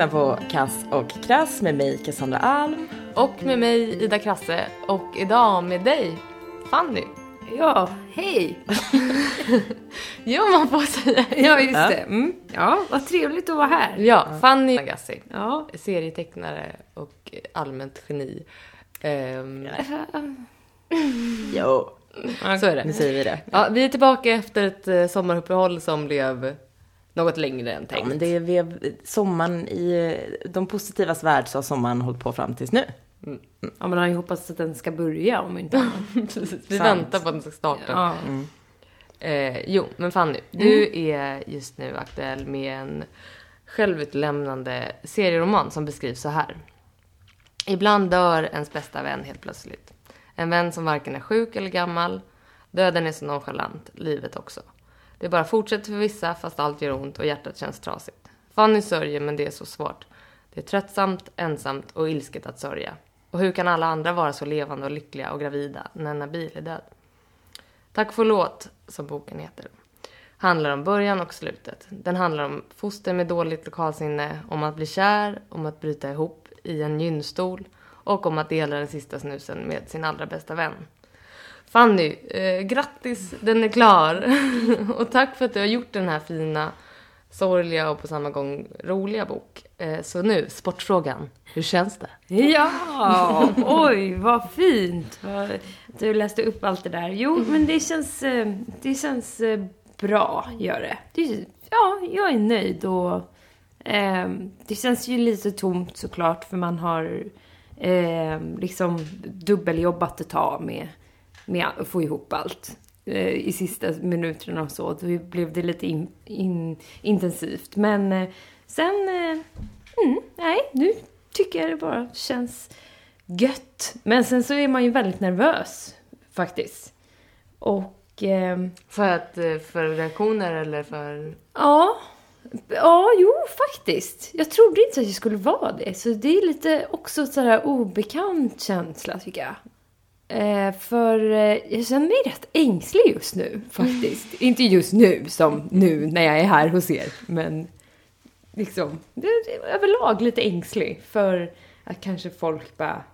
lyssnar på Kass och Krass med mig Cassandra Alm. Och med mig Ida Krasse och idag med dig Fanny. Ja, hej! Jo, man får säga. Ja, just Ja. det. Mm. Ja, vad trevligt att vara här. Ja, Fanny Agassi. Ja. Serietecknare och allmänt geni. Ehm, Jo, Så är nu det. säger vi det. Ja, vi är tillbaka efter ett eh, sommaruppehåll som blev något längre än Ja, tänkt. men det är vi, sommaren i de positivas värld så har sommaren hållit på fram tills nu. Ja, man har ju hoppats att den ska börja om inte annat. Vi Sant. väntar på att den ska starta. Ja. Eh, jo, men Fanny, du är just nu aktuell med en självutlämnande serieroman som beskrivs så här. Ibland dör ens bästa vän helt plötsligt. En vän som varken är sjuk eller gammal. Döden är så nonchalant, livet också. Det bara fortsätter för vissa fast allt gör ont och hjärtat känns trasigt. Fanny sörjer men det är så svårt. Det är tröttsamt, ensamt och ilsket att sörja. Och hur kan alla andra vara så levande och lyckliga och gravida när Nabil är död? Tack och förlåt, som boken heter, handlar om början och slutet. Den handlar om foster med dåligt lokalsinne, om att bli kär, om att bryta ihop i en gynstol och om att dela den sista snusen med sin allra bästa vän. Fanny, eh, grattis, den är klar! och tack för att du har gjort den här fina, sorgliga och på samma gång roliga bok. Eh, så nu, sportfrågan. Hur känns det? Ja, oj vad fint. Du läste upp allt det där. Jo, men det känns, eh, det känns eh, bra, gör det. det. Ja, jag är nöjd och eh, det känns ju lite tomt såklart för man har eh, liksom dubbeljobbat ett tag med, med att få ihop allt eh, i sista minuterna och så. Då blev det lite in, in, intensivt. Men eh, sen, eh, mm, nej, nu tycker jag det bara känns gött. Men sen så är man ju väldigt nervös faktiskt. Och ehm, För, att, eh, för reaktioner eller för... ja, ja, jo faktiskt. Jag trodde inte att jag skulle vara det. Så det är lite också sådär obekant känsla tycker jag. Eh, för eh, jag känner mig rätt ängslig just nu faktiskt. inte just nu som nu när jag är här hos er. Men liksom det, det, överlag lite ängslig för att kanske folk bara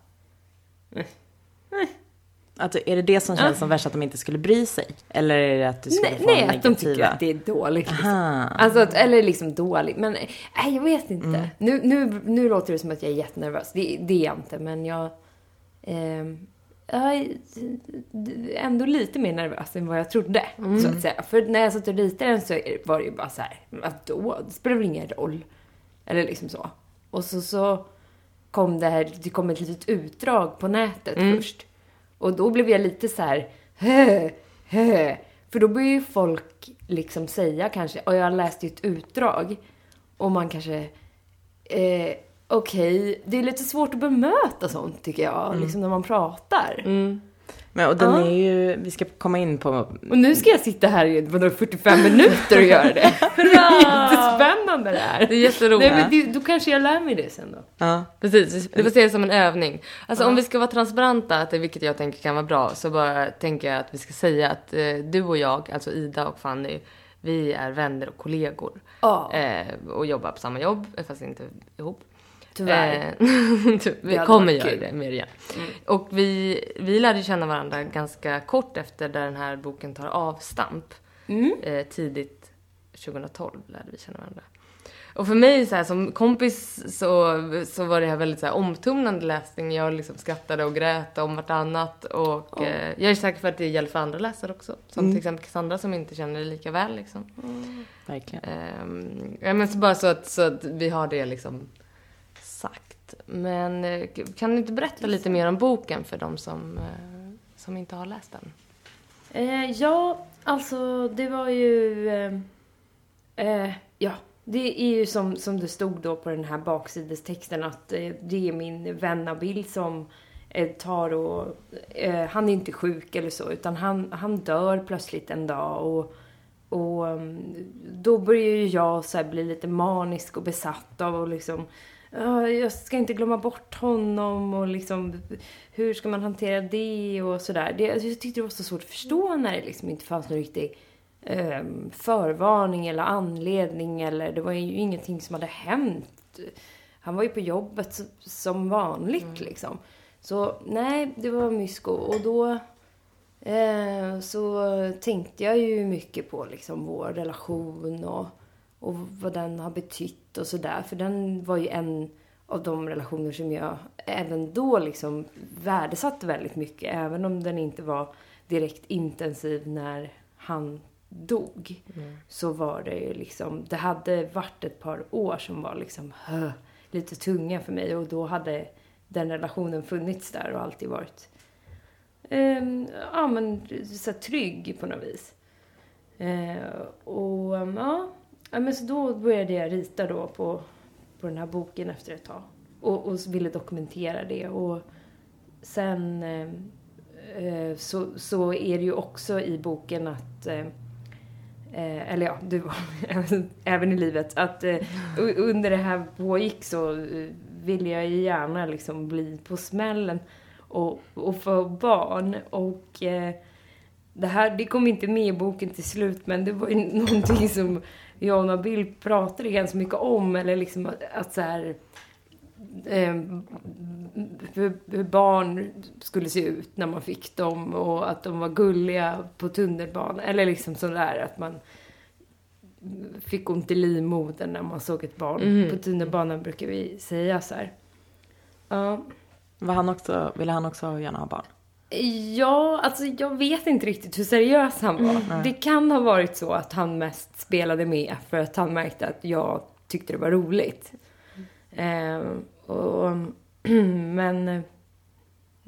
Att, är det det som känns som värst att de inte skulle bry sig? Eller är det att du skulle Nej, få nej att de tycker att det är dåligt. Liksom. Alltså, att, eller liksom dåligt. Men nej, jag vet inte. Nu, nu, nu låter det som att jag är jättenervös. Det, det är jag inte, men jag... ehm, jag är ändå lite mer nervös än vad jag trodde, så att säga. För när jag satt och ritade den så var det ju bara så här, vadå? Det spelar väl ingen roll. Eller liksom så. Och så, så kom det här, det kom ett litet utdrag på nätet först. Och då blev jag lite så här, hö, hö. För då börjar ju folk liksom säga kanske, och jag läste ju ett utdrag. Och man kanske, eh, okej, det är lite svårt att bemöta sånt tycker jag, liksom när man pratar. Men, och den Ja. är ju, vi ska komma in på Och nu ska jag sitta här i vadå, 45 minuter och göra det. det är jättespännande det här. Det är jätteroligt. Nej, men det, då kanske jag lär mig det sen då. Ja. Precis, du får se det som en övning. Alltså om vi ska vara transparenta, vilket jag tänker kan vara bra, så bara tänker jag att vi ska säga att eh, du och jag, alltså Ida och Fanny, vi är vänner och kollegor. Ja. Eh, och jobbar på samma jobb, fast inte ihop. Tyvärr. Eh, typ, vi kommer göra kul. det mer igen. Och vi, vi lärde känna varandra ganska kort efter där den här boken tar avstamp. Eh, tidigt 2012 lärde vi känna varandra. Och för mig så här, som kompis så, så var det här väldigt så här, omtumlande läsning. Jag liksom skrattade och grät om vartannat. Och eh, jag är säker på att det gäller för andra läsare också. Som till exempel Cassandra som inte känner det lika väl. Liksom. Verkligen. Ehm, ja, men så bara så att, så att vi har det liksom Men eh, kan du inte berätta lite mer om boken för de som, eh, som inte har läst den? Eh, ja, alltså det var ju... Eh, eh, ja, det är ju som, som det stod då på den här baksidestexten att eh, det är min vän Nabil som tar och... Han är inte sjuk eller så, utan han, han dör plötsligt en dag och... Och mm, då börjar ju jag så bli lite manisk och besatt av och liksom "Ja, jag ska inte glömma bort honom och liksom hur ska man hantera det och sådär. Det, alltså, jag tyckte det var så svårt att förstå när det liksom inte fanns någon riktig ehm, förvarning eller anledning eller det var ju ingenting som hade hänt han var ju på jobbet som vanligt liksom. Så nej, det var mysko. Och då eh, så tänkte jag ju mycket på liksom vår relation och, och vad den har betytt och sådär. För den var ju en av de relationer som jag även då liksom värdesatte väldigt mycket. Även om den inte var direkt intensiv när han dog. Så var det ju liksom, det hade varit ett par år som var liksom hö, lite tunga för mig. Och då hade den relationen funnits där och alltid varit ehm, ja, men, så trygg på något vis. Eh, och ja, ja, men så då började jag rita då på, på den här boken efter ett tag. Och, och ville dokumentera det. Och sen eh, eh, så, så är det ju också i boken att eh, Eh, eller ja, du, även i livet. Att eh, under det här pågick så eh, ville jag ju gärna liksom bli på smällen och, och få barn. Och eh, det här, det kom inte med i boken till slut, men det var ju någonting som jag och Nabil pratade ganska mycket om. Eller liksom att, att så här, eh, hur, hur barn skulle se ut när man fick dem och att de var gulliga på tunnelbanan. Eller liksom sådär att man fick ont i livmodern när man såg ett barn Mm. på tunnelbanan brukar vi säga så här. Ja. Var han också, ville han också gärna ha barn? Ja, alltså jag vet inte riktigt hur seriös han var. Det kan ha varit så att han mest spelade med för att han märkte att jag tyckte det var roligt. Eh, och, men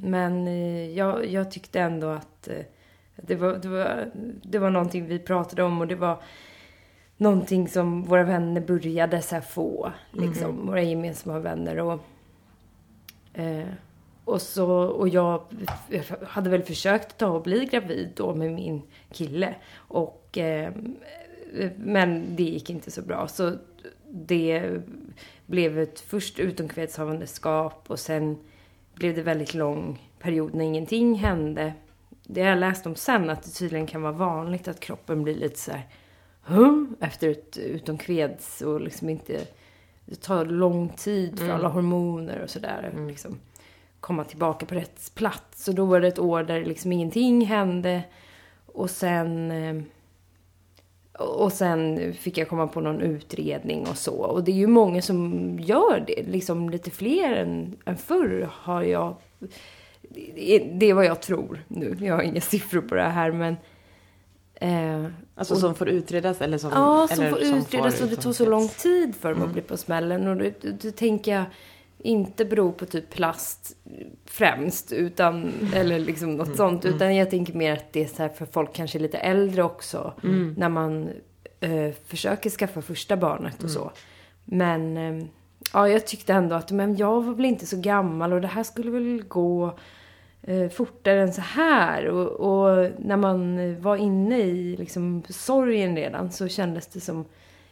men eh, jag, jag tyckte ändå att eh, det var, det, var, det var någonting vi pratade om och det var någonting som våra vänner började så få. Liksom, Våra gemensamma vänner. Och, eh, och, så, och jag hade väl försökt ta och bli gravid då med min kille. Och, eh, men det gick inte så bra. Så det blev ett först utomkvedshavandeskap och sen blev det väldigt lång period när ingenting hände. Det har jag läst om sen, att det tydligen kan vara vanligt att kroppen blir lite så här "Huh?" efter ett utomkveds och liksom inte... Det tar lång tid för alla hormoner och sådär. Liksom, komma tillbaka på rätt plats. Och då var det ett år där liksom ingenting hände. Och sen... eh, Och sen fick jag komma på någon utredning och så. Och det är ju många som gör det. Liksom lite fler än, än förr har jag... Det är, vad jag tror nu. Jag har inga siffror på det här men... Eh, Alltså och- som får utredas eller som... Ja, som eller får utredas och det tog så lång tid för dem att bli på smällen. Och det, det, det tänker jag inte beror på typ plast främst, utan, eller liksom något sånt. Utan jag tänker mer att det är så här för folk kanske lite äldre också. När man eh, försöker skaffa första barnet och så. Men eh, ja, jag tyckte ändå att men jag var väl inte så gammal och det här skulle väl gå eh, fortare än så här. Och, och när man var inne i liksom, sorgen redan så kändes det som,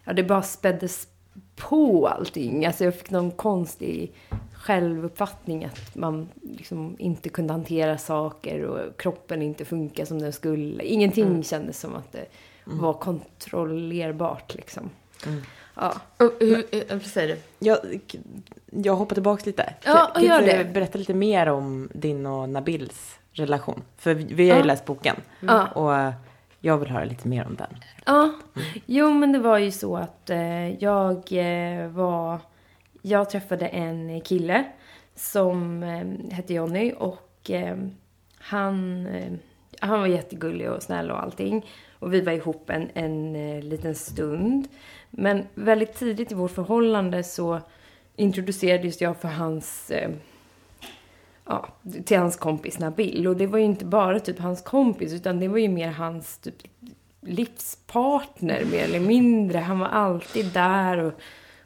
ja det bara späddes på allting. Alltså jag fick någon konstig självuppfattning att man liksom inte kunde hantera saker och kroppen inte funkar som den skulle. Ingenting kändes som att det var kontrollerbart liksom. Ja. Och hur, eh, vad säger du? Jag, jag hoppar tillbaka lite. Ja, Kan gör du det. berätta lite mer om din och Nabils relation? För vi, har ju Ja. läst boken. Ja. Och eh, jag vill höra lite mer om den. Ja, jo men det var ju så att eh, jag eh, var... Jag träffade en kille som eh, hette Jonny och eh, han, eh, han var jättegullig och snäll och allting. Och vi var ihop en, en eh, liten stund. Men väldigt tidigt i vårt förhållande så introducerades jag för hans... Eh, Ja, till hans kompis Nabil. Och det var ju inte bara typ hans kompis utan det var ju mer hans typ livspartner mer eller mindre. Han var alltid där och,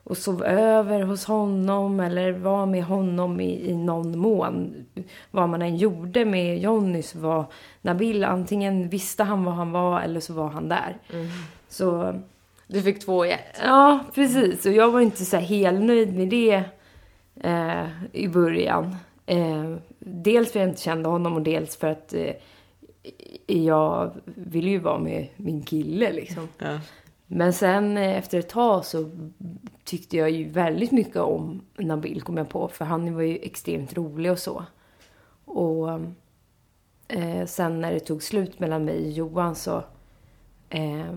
och sov över hos honom eller var med honom i, i någon mån. Vad man än gjorde med Jonny så var Nabil antingen visste han var han var eller så var han där. Så Du fick två i ett. Ja, precis. Och jag var inte så här helnöjd med det eh, i början. Eh, dels för att jag inte kände honom och dels för att eh, jag ville ju vara med min kille liksom. Ja. Men sen eh, efter ett tag så tyckte jag ju väldigt mycket om Nabil, kom jag på. För han var ju extremt rolig och så. Och eh, sen när det tog slut mellan mig och Johan så... Eh,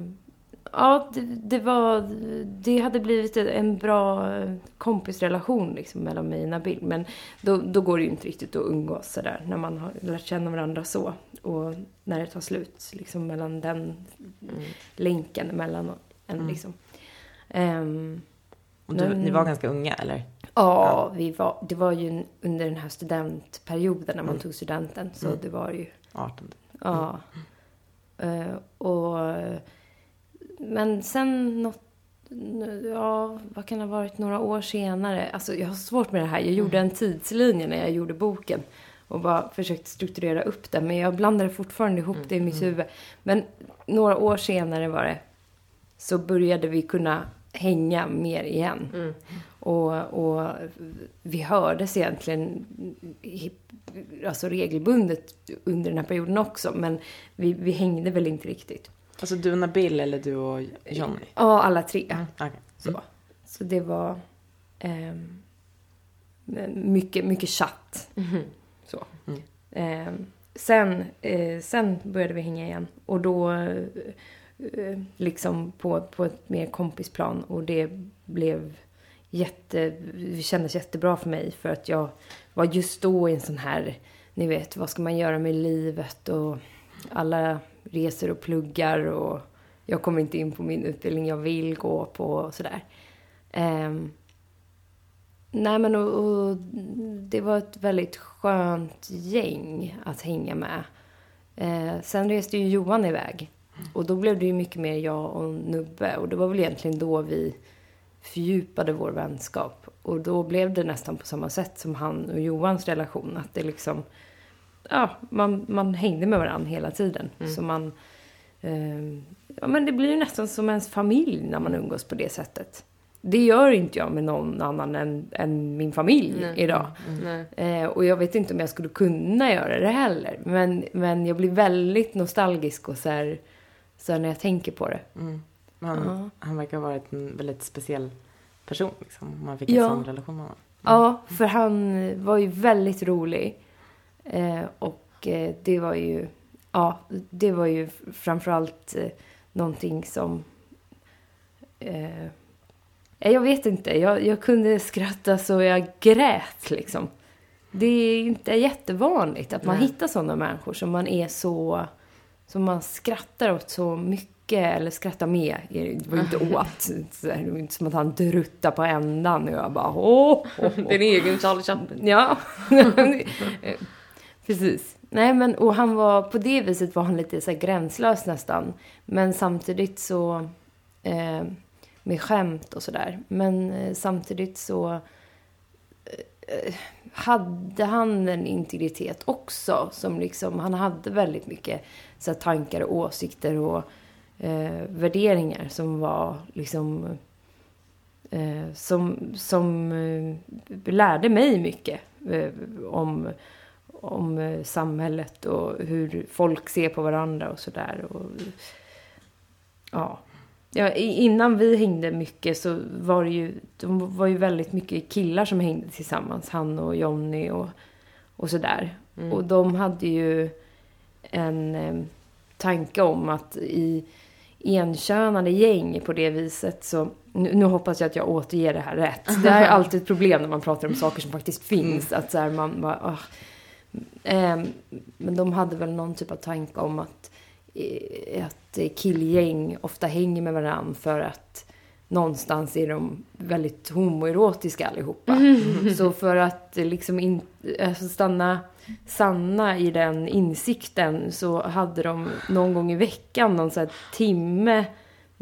ja, det, det, var... Det hade blivit en bra kompisrelation liksom mellan mig och Nabil. Men då, då går det ju inte riktigt att umgås sådär när man har lärt känna varandra så. Och när det tar slut liksom mellan den mm. länken mellan en mm. liksom. Um, och du, men, ni var ganska unga eller? Ja, vi var, det var ju under den här studentperioden när man mm. tog studenten. Så mm. det var ju... 18. Ja. Uh, och, men sen något, ja, vad kan det ha varit, några år senare. Alltså jag har svårt med det här. Jag gjorde mm. en tidslinje när jag gjorde boken. Och bara försökte strukturera upp det. Men jag blandade fortfarande ihop mm. det i mitt mm. huvud. Men några år senare var det. Så började vi kunna hänga mer igen. Mm. Och, och vi hördes egentligen alltså regelbundet under den här perioden också. Men vi, vi hängde väl inte riktigt. Alltså du och Nabil eller du och Johnny? Ja, alla tre. Mm. Okay. Så. Mm. så det var eh, mycket, mycket chatt. Mm. Så. Eh, sen, eh, sen började vi hänga igen. Och då Eh, liksom på, på ett mer kompisplan och det blev jätte, det kändes jättebra för mig för att jag var just då i en sån här, ni vet, vad ska man göra med livet och alla reser och pluggar och jag kommer inte in på min utbildning jag vill gå på och sådär. Um, nej men och, och, det var ett väldigt skönt gäng att hänga med. Uh, sen reste ju Johan iväg och då blev det ju mycket mer jag och Nubbe. Och det var väl egentligen då vi fördjupade vår vänskap. Och då blev det nästan på samma sätt som han och Johans relation. Att det liksom, ja, man, man hängde med varandra hela tiden. Mm. Så man, eh, ja men det blir ju nästan som ens familj när man umgås på det sättet. Det gör inte jag med någon annan än, än min familj Nej. idag. Mm. Eh, och jag vet inte om jag skulle kunna göra det heller. Men, men jag blir väldigt nostalgisk och så här, så när jag tänker på det. Mm. Han, uh. han verkar ha varit en väldigt speciell person. Liksom. Man fick en ja. sån relation med honom. Mm. Ja, för han var ju väldigt rolig. Eh, och eh, det var ju, ja, det var ju framförallt eh, någonting som... Eh, jag vet inte, jag, jag kunde skratta så jag grät liksom. Det är inte jättevanligt att man Nej. hittar sådana människor som man är så som man skrattar åt så mycket, eller skrattar med. Det var ju inte åt. Det var inte som att han druttar på ändan och jag bara åh. åh, åh. Din egen Charlie Chaplin. Ja, precis. Nej men och han var, på det viset var han lite så gränslös nästan. Men samtidigt så, eh, med skämt och sådär. Men eh, samtidigt så eh, hade han en integritet också. Som liksom, han hade väldigt mycket så tankar och åsikter och eh, värderingar som var liksom eh, som, som eh, lärde mig mycket eh, om, om eh, samhället och hur folk ser på varandra och sådär. Ja. ja. Innan vi hängde mycket så var det ju, de var ju väldigt mycket killar som hängde tillsammans. Han och Jonny och, och sådär. Mm. Och de hade ju en eh, tanke om att i enkönade gäng på det viset så... Nu, nu, hoppas jag att jag återger det här rätt. Det här är alltid ett problem när man pratar om saker som faktiskt finns. Mm. Att så här, man bara... Oh. Eh, men de hade väl någon typ av tanke om att, eh, att killgäng ofta hänger med varandra för att någonstans är de väldigt homoerotiska allihopa. Mm. Så för att liksom in, alltså stanna sanna i den insikten så hade de någon gång i veckan någon sån här timme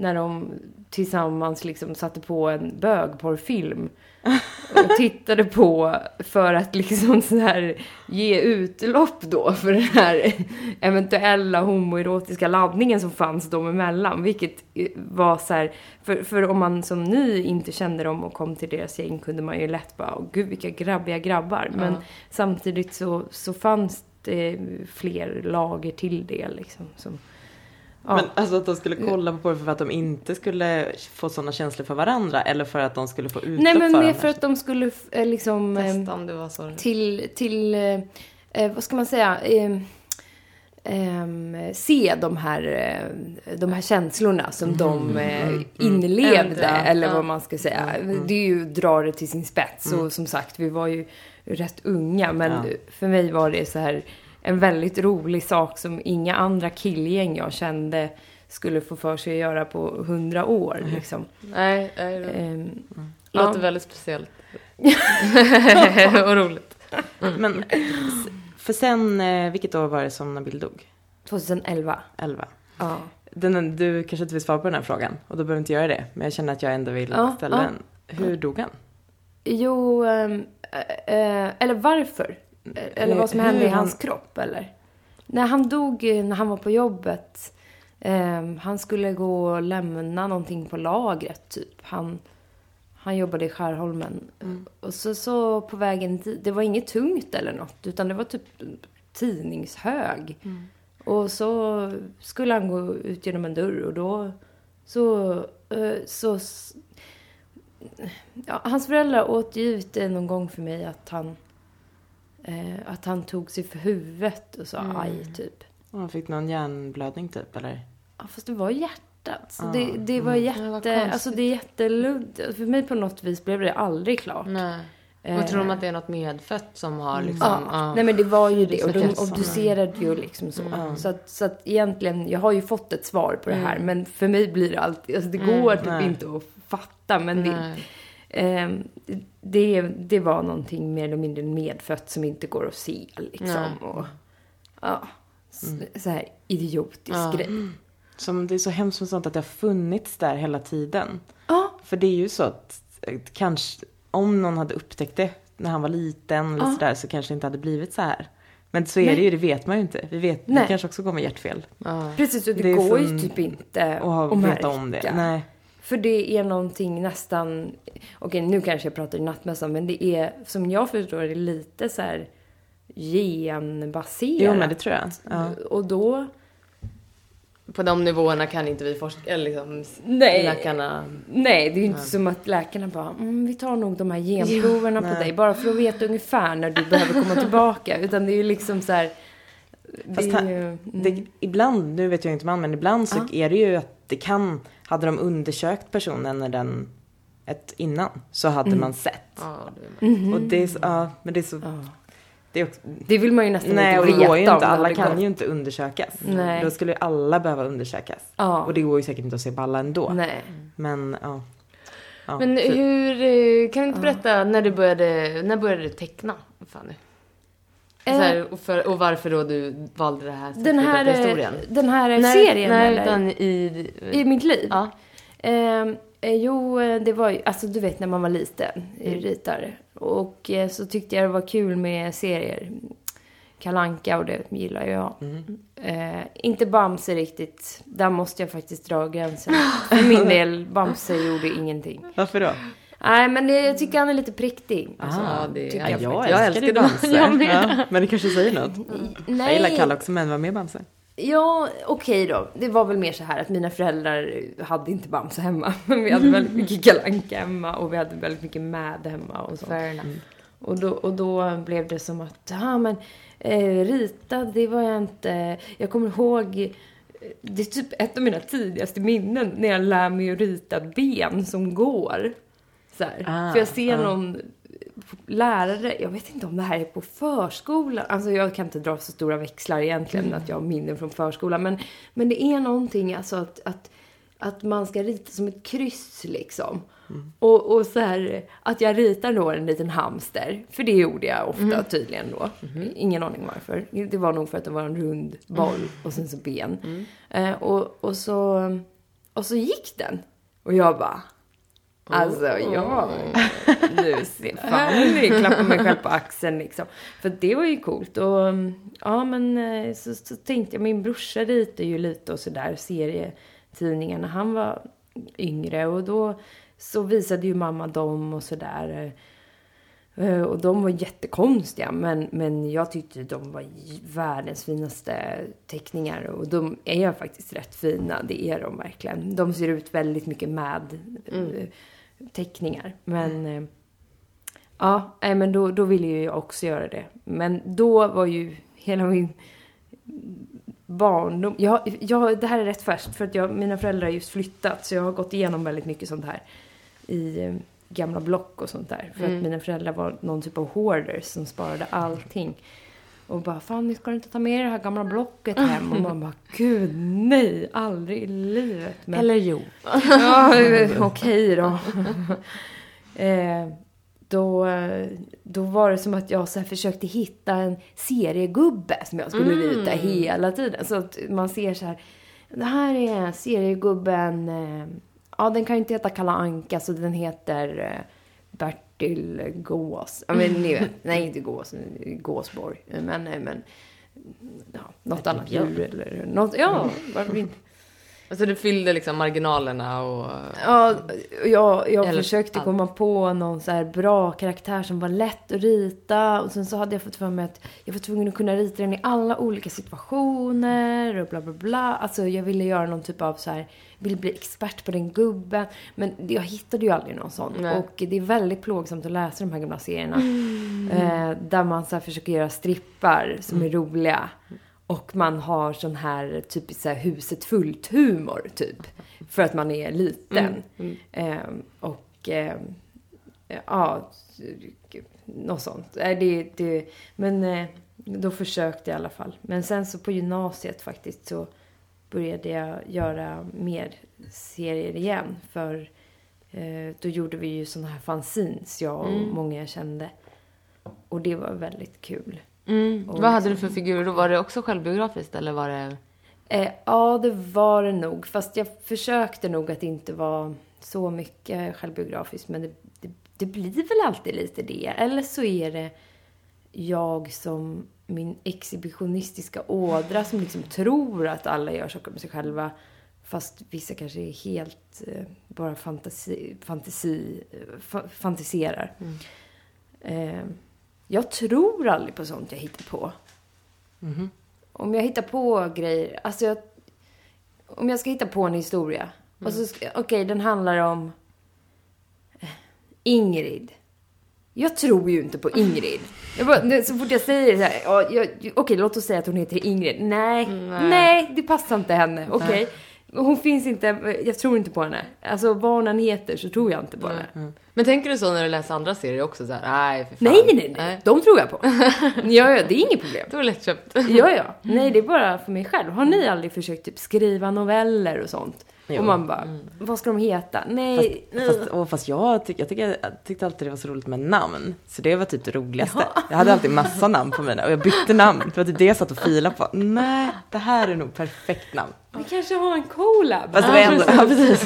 när de tillsammans liksom satte på en bögporrfilm och tittade på för att liksom så här ge utlopp då för den här eventuella homoerotiska laddningen som fanns dem emellan. Vilket var så här, för, för om man som ny inte kände dem och kom till deras gäng kunde man ju lätt bara, åh gud vilka grabbiga grabbar. Men ja. samtidigt så, så fanns det fler lager till det liksom. Som, Ja. Men alltså att de skulle kolla på det för att de inte skulle få sådana känslor för varandra eller för att de skulle få utlopp Nej men för mer för att de skulle eh, liksom... eh, Testa om det var så. till, till eh, eh, vad ska man säga, eh, ehm, se de här, eh, de här känslorna som de eh, inlevde, Ändra, eller ja. vad man ska säga. Det är ju dra det till sin spets. Och som sagt, vi var ju rätt unga, men Ja. för mig var det så här en väldigt rolig sak som inga andra killgäng jag kände skulle få för sig att göra på hundra år. Liksom. Nej, nej, det Ehm, låter ja. väldigt speciellt. och roligt. Men s- för sen, eh, vilket år var det som Nabil dog? 2011. 11. Ja. Den, du kanske inte vill svara på den här frågan och då behöver inte göra det. Men jag känner att jag ändå vill Ja, ställa ja. den. Hur dog han? Jo, eh, eh, eller varför? Eh, Eller vad som hände i han- hans kropp, eller? När han dog, eh, när han var på jobbet, ehm, han skulle gå och lämna någonting på lagret, typ. Han, han jobbade i Skärholmen. Och så, så på vägen dit, det var inget tungt eller något, utan det var typ tidningshög. Och så skulle han gå ut genom en dörr och då så, eh, så Ja, hans föräldrar återgivit det någon gång för mig att han, eh, att han tog sig för huvudet och sa aj, typ. Och Han fick någon hjärnblödning typ eller? Ja, fast det var hjärtat. Så Ah, det, det var vad jätte, konstigt. alltså det är jätteluddigt. För mig på något vis blev det aldrig klart. Nej. Eh, Och tror de att det är något medfött som har liksom... Ja, ja. nej men det var ju det. så Och de känns obducerade ju liksom så. Mm. Så, att, så att egentligen, jag har ju fått ett svar på det här. Men för mig blir det alltid, alltså det går typ nej. inte att fatta. Men det, det, det var någonting mer eller mindre medfött som inte går att se liksom. Nej. Och, ja, s- så här idiotisk Ja. grej. Som, det är så hemskt med sånt att det har funnits där hela tiden. Ja, För det är ju så att kanske om någon hade upptäckt det när han var liten eller Ja. sådär så kanske det inte hade blivit så här. Men så är Nej. det ju, det vet man ju inte. Vi vet, Nej. det kanske också kommer hjärtfel. Ja. precis. Och det, Det går ju typ inte ha, att märka. om det. Nej. För det är någonting nästan, okej nu kanske jag pratar i nattmössan, men det är som jag förstår det lite så här genbaserat. Jo men det tror jag. Ja. Och då, På de nivåerna kan inte vi forska, eller liksom nej, läkarna... nej det är ju inte som att läkarna bara, mm, vi tar nog de här genproverna på nej. dig, bara för att veta ungefär när du behöver komma tillbaka. Utan det är ju liksom så här, det Fast är här- ju, mm. Det, ibland, nu vet jag inte man, men ibland så Ja. är det ju att det kan, hade de undersökt personen när den, ett innan, så hade Mm. man sett. Ja, det Mhm. Och det är så, ja, men det är så, Ja. det är också, Det vill man ju nästan nej och inte det veta går ju om inte, alla kan ju inte undersökas. Nej. Då skulle ju alla behöva undersökas. Ja. Och det går ju säkert inte att se på alla ändå. Nej. Men ja. ja. Men så- hur, eh, kan du inte berätta när du började, när började du teckna? Fanny? Eh, här, och, för, och varför då du valde det här Den här, eh, historien? den här nej, serien nej, eller? utan i... I mitt liv? Ja. Ehm, eh, jo, eh, det var ju, alltså du vet när man var liten, mm. ritare. Och eh, så tyckte jag det var kul med serier. Kalanka och det gillar jag. Mm. Eh, inte Bamse riktigt. Där måste jag faktiskt dra gränsen. För min del, Bamse gjorde ingenting. Varför då? Nej, men det, jag tycker han är lite präktig. Alltså, Ah, det- tycker Ja, jag jag. Jag älskar ju Bamse. jag. Ja, men det kanske säger något. Jag Nej. gillar Kalle också, men var med Bamse. Ja, okej då. Det var väl mer så här att mina föräldrar hade inte Bamse hemma. Men vi hade väldigt mycket Kalle Anka hemma och vi hade väldigt mycket Mad hemma och så. Fair enough. Och då, och då blev det som att, ja men eh, rita, det var jag inte. Jag kommer ihåg, eh, det är typ ett av mina tidigaste minnen när jag lär mig att rita ben som går. Här. Ah, För jag ser ah. någon lärare, jag vet inte om det här är på förskolan, alltså jag kan inte dra så stora växlar egentligen att jag har minnen från förskolan, men, men det är någonting alltså att, att, att man ska rita som ett kryss liksom. Och, och så här, att jag ritar då en liten hamster, för det gjorde jag ofta tydligen då. Ingen aning varför. Det var nog för att det var en rund boll och sen så ben. Eh, och, och, så, och så gick den. Och jag bara, Alltså, jag... Du ser fan nu klappar mig själv på axeln liksom. För det var ju coolt. Och ja, men eh, så, så tänkte jag, min brorsa ritade ju lite och sådär serietidningar när han var yngre. Och då så visade ju mamma dem och sådär. Eh, Och de var jättekonstiga, men, men jag tyckte de var världens finaste teckningar. Och de är faktiskt rätt fina, det är de verkligen. De ser ut väldigt mycket med eh, teckningar. Men eh, ja, nej, men då, då ville ju jag också göra det. Men då var ju hela min barndom... Jag, jag, det här är rätt färskt för att jag, mina föräldrar har just flyttat så jag har gått igenom väldigt mycket sånt här i gamla block och sånt där. För att mina föräldrar var någon typ av hoarders som sparade allting. Och bara, fan nu ska inte ta med det här gamla blocket hem. Och man bara, gud nej, aldrig i livet. Men, Eller jo. Ja, okej då. eh, då. Då var det som att jag så försökte hitta en seriegubbe som jag skulle rita hela tiden. Så att man ser så här, det här är seriegubben, eh, ja den kan ju inte heta Kalle Anka så den heter eh, Bertil Gås. Ja, men ni vet, nej inte Gås, Gåsborg. Men, eh, men ja, något annat Björn. djur eller något, ja, varför inte? Alltså du fyllde liksom marginalerna och... Ja, jag, jag Eller försökte komma på någon så här bra karaktär som var lätt att rita. Och sen så hade jag fått för mig att jag var tvungen att kunna rita den i alla olika situationer och bla bla bla. Alltså jag ville göra någon typ av så här, ville bli expert på den gubben. Men jag hittade ju aldrig någon sån. Nej. Och det är väldigt plågsamt att läsa de här gamla serierna. Eh, där man så försöker göra strippar som är roliga. Och man har sån här typiskt så här huset fullt humor typ. För att man är liten. Ehm, och ehm, ja, något sånt. Nej, Det, det, men eh, då försökte jag i alla fall. Men sen så på gymnasiet faktiskt så började jag göra mer serier igen. För eh, då gjorde vi ju såna här fanzines, jag och många jag kände. Och det var väldigt kul. Mm. Vad hade du för figurer då? Var det också självbiografiskt eller var det... Eh, ja, det var det nog. Fast jag försökte nog att inte vara så mycket självbiografiskt. Men det, det, det blir väl alltid lite det. Eller så är det jag som min exhibitionistiska ådra som liksom tror att alla gör saker med sig själva. Fast vissa kanske är helt eh, bara fantasi, fantasi, eh, fa, fantiserar. Eh, jag tror aldrig på sånt jag hittar på. Om jag hittar på grejer, alltså jag, om jag ska hitta på en historia. Och så ska, okej den handlar om eh, Ingrid. Jag tror ju inte på Ingrid. Bara, så fort jag säger så här, okej låt oss säga att hon heter Ingrid. Nej, nej, det passar inte henne. Okej. Hon finns inte, jag tror inte på henne. Alltså vad hon än heter så tror jag inte på henne. Men tänker du så när du läser andra serier också? Så här, nej, för fan. Nej, nej, nej, nej. De tror jag på. Ja, ja, det är inget problem. Det var lättköpt. Ja, ja. Nej, det är bara för mig själv. Har ni aldrig försökt typ skriva noveller och sånt? Jo. Och man bara, vad ska de heta? Nej, nej. Fast, och fast jag, tyck, jag, tycker, jag tyckte alltid det var så roligt med namn. Så det var typ det roligaste. Jag hade alltid massa namn på mina och jag bytte namn. För att det jag satt och filade på. Nej, det här är nog perfekt namn. Vi kanske har en collab. Fast det var ändå, ja, precis.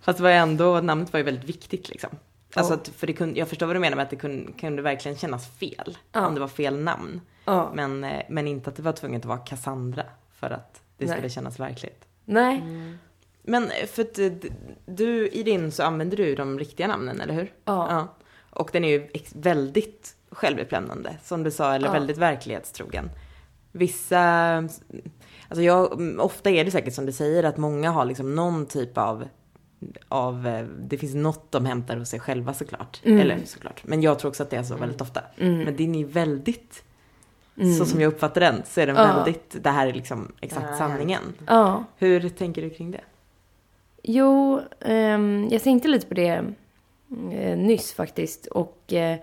Fast det var ändå, namnet var ju väldigt viktigt liksom. Alltså att, för det kunde, jag förstår vad du menar med att det kunde, kunde verkligen kännas fel. Om det var fel namn. Ja. Men, eh, men inte att det var tvunget att vara Cassandra. För att det Nej. skulle kännas verkligt. Nej. Men eh, för att eh, du, i din så använder du de riktiga namnen, eller hur? Ja. Och den är ju väldigt självutlämnande, som du sa, eller Ja. väldigt verklighetstrogen. Vissa, alltså jag, mm, ofta är det säkert som du säger att många har liksom någon typ av, av eh, det finns något de hämtar hos sig själva såklart. Eller såklart, men jag tror också att det är så väldigt ofta. Men din är ju väldigt, så som jag uppfattar den, så är den Ja. väldigt, det här är liksom exakt sanningen. Ja. Hur tänker du kring det? Jo, ehm, jag tänkte lite på det eh, nyss faktiskt. Och eh,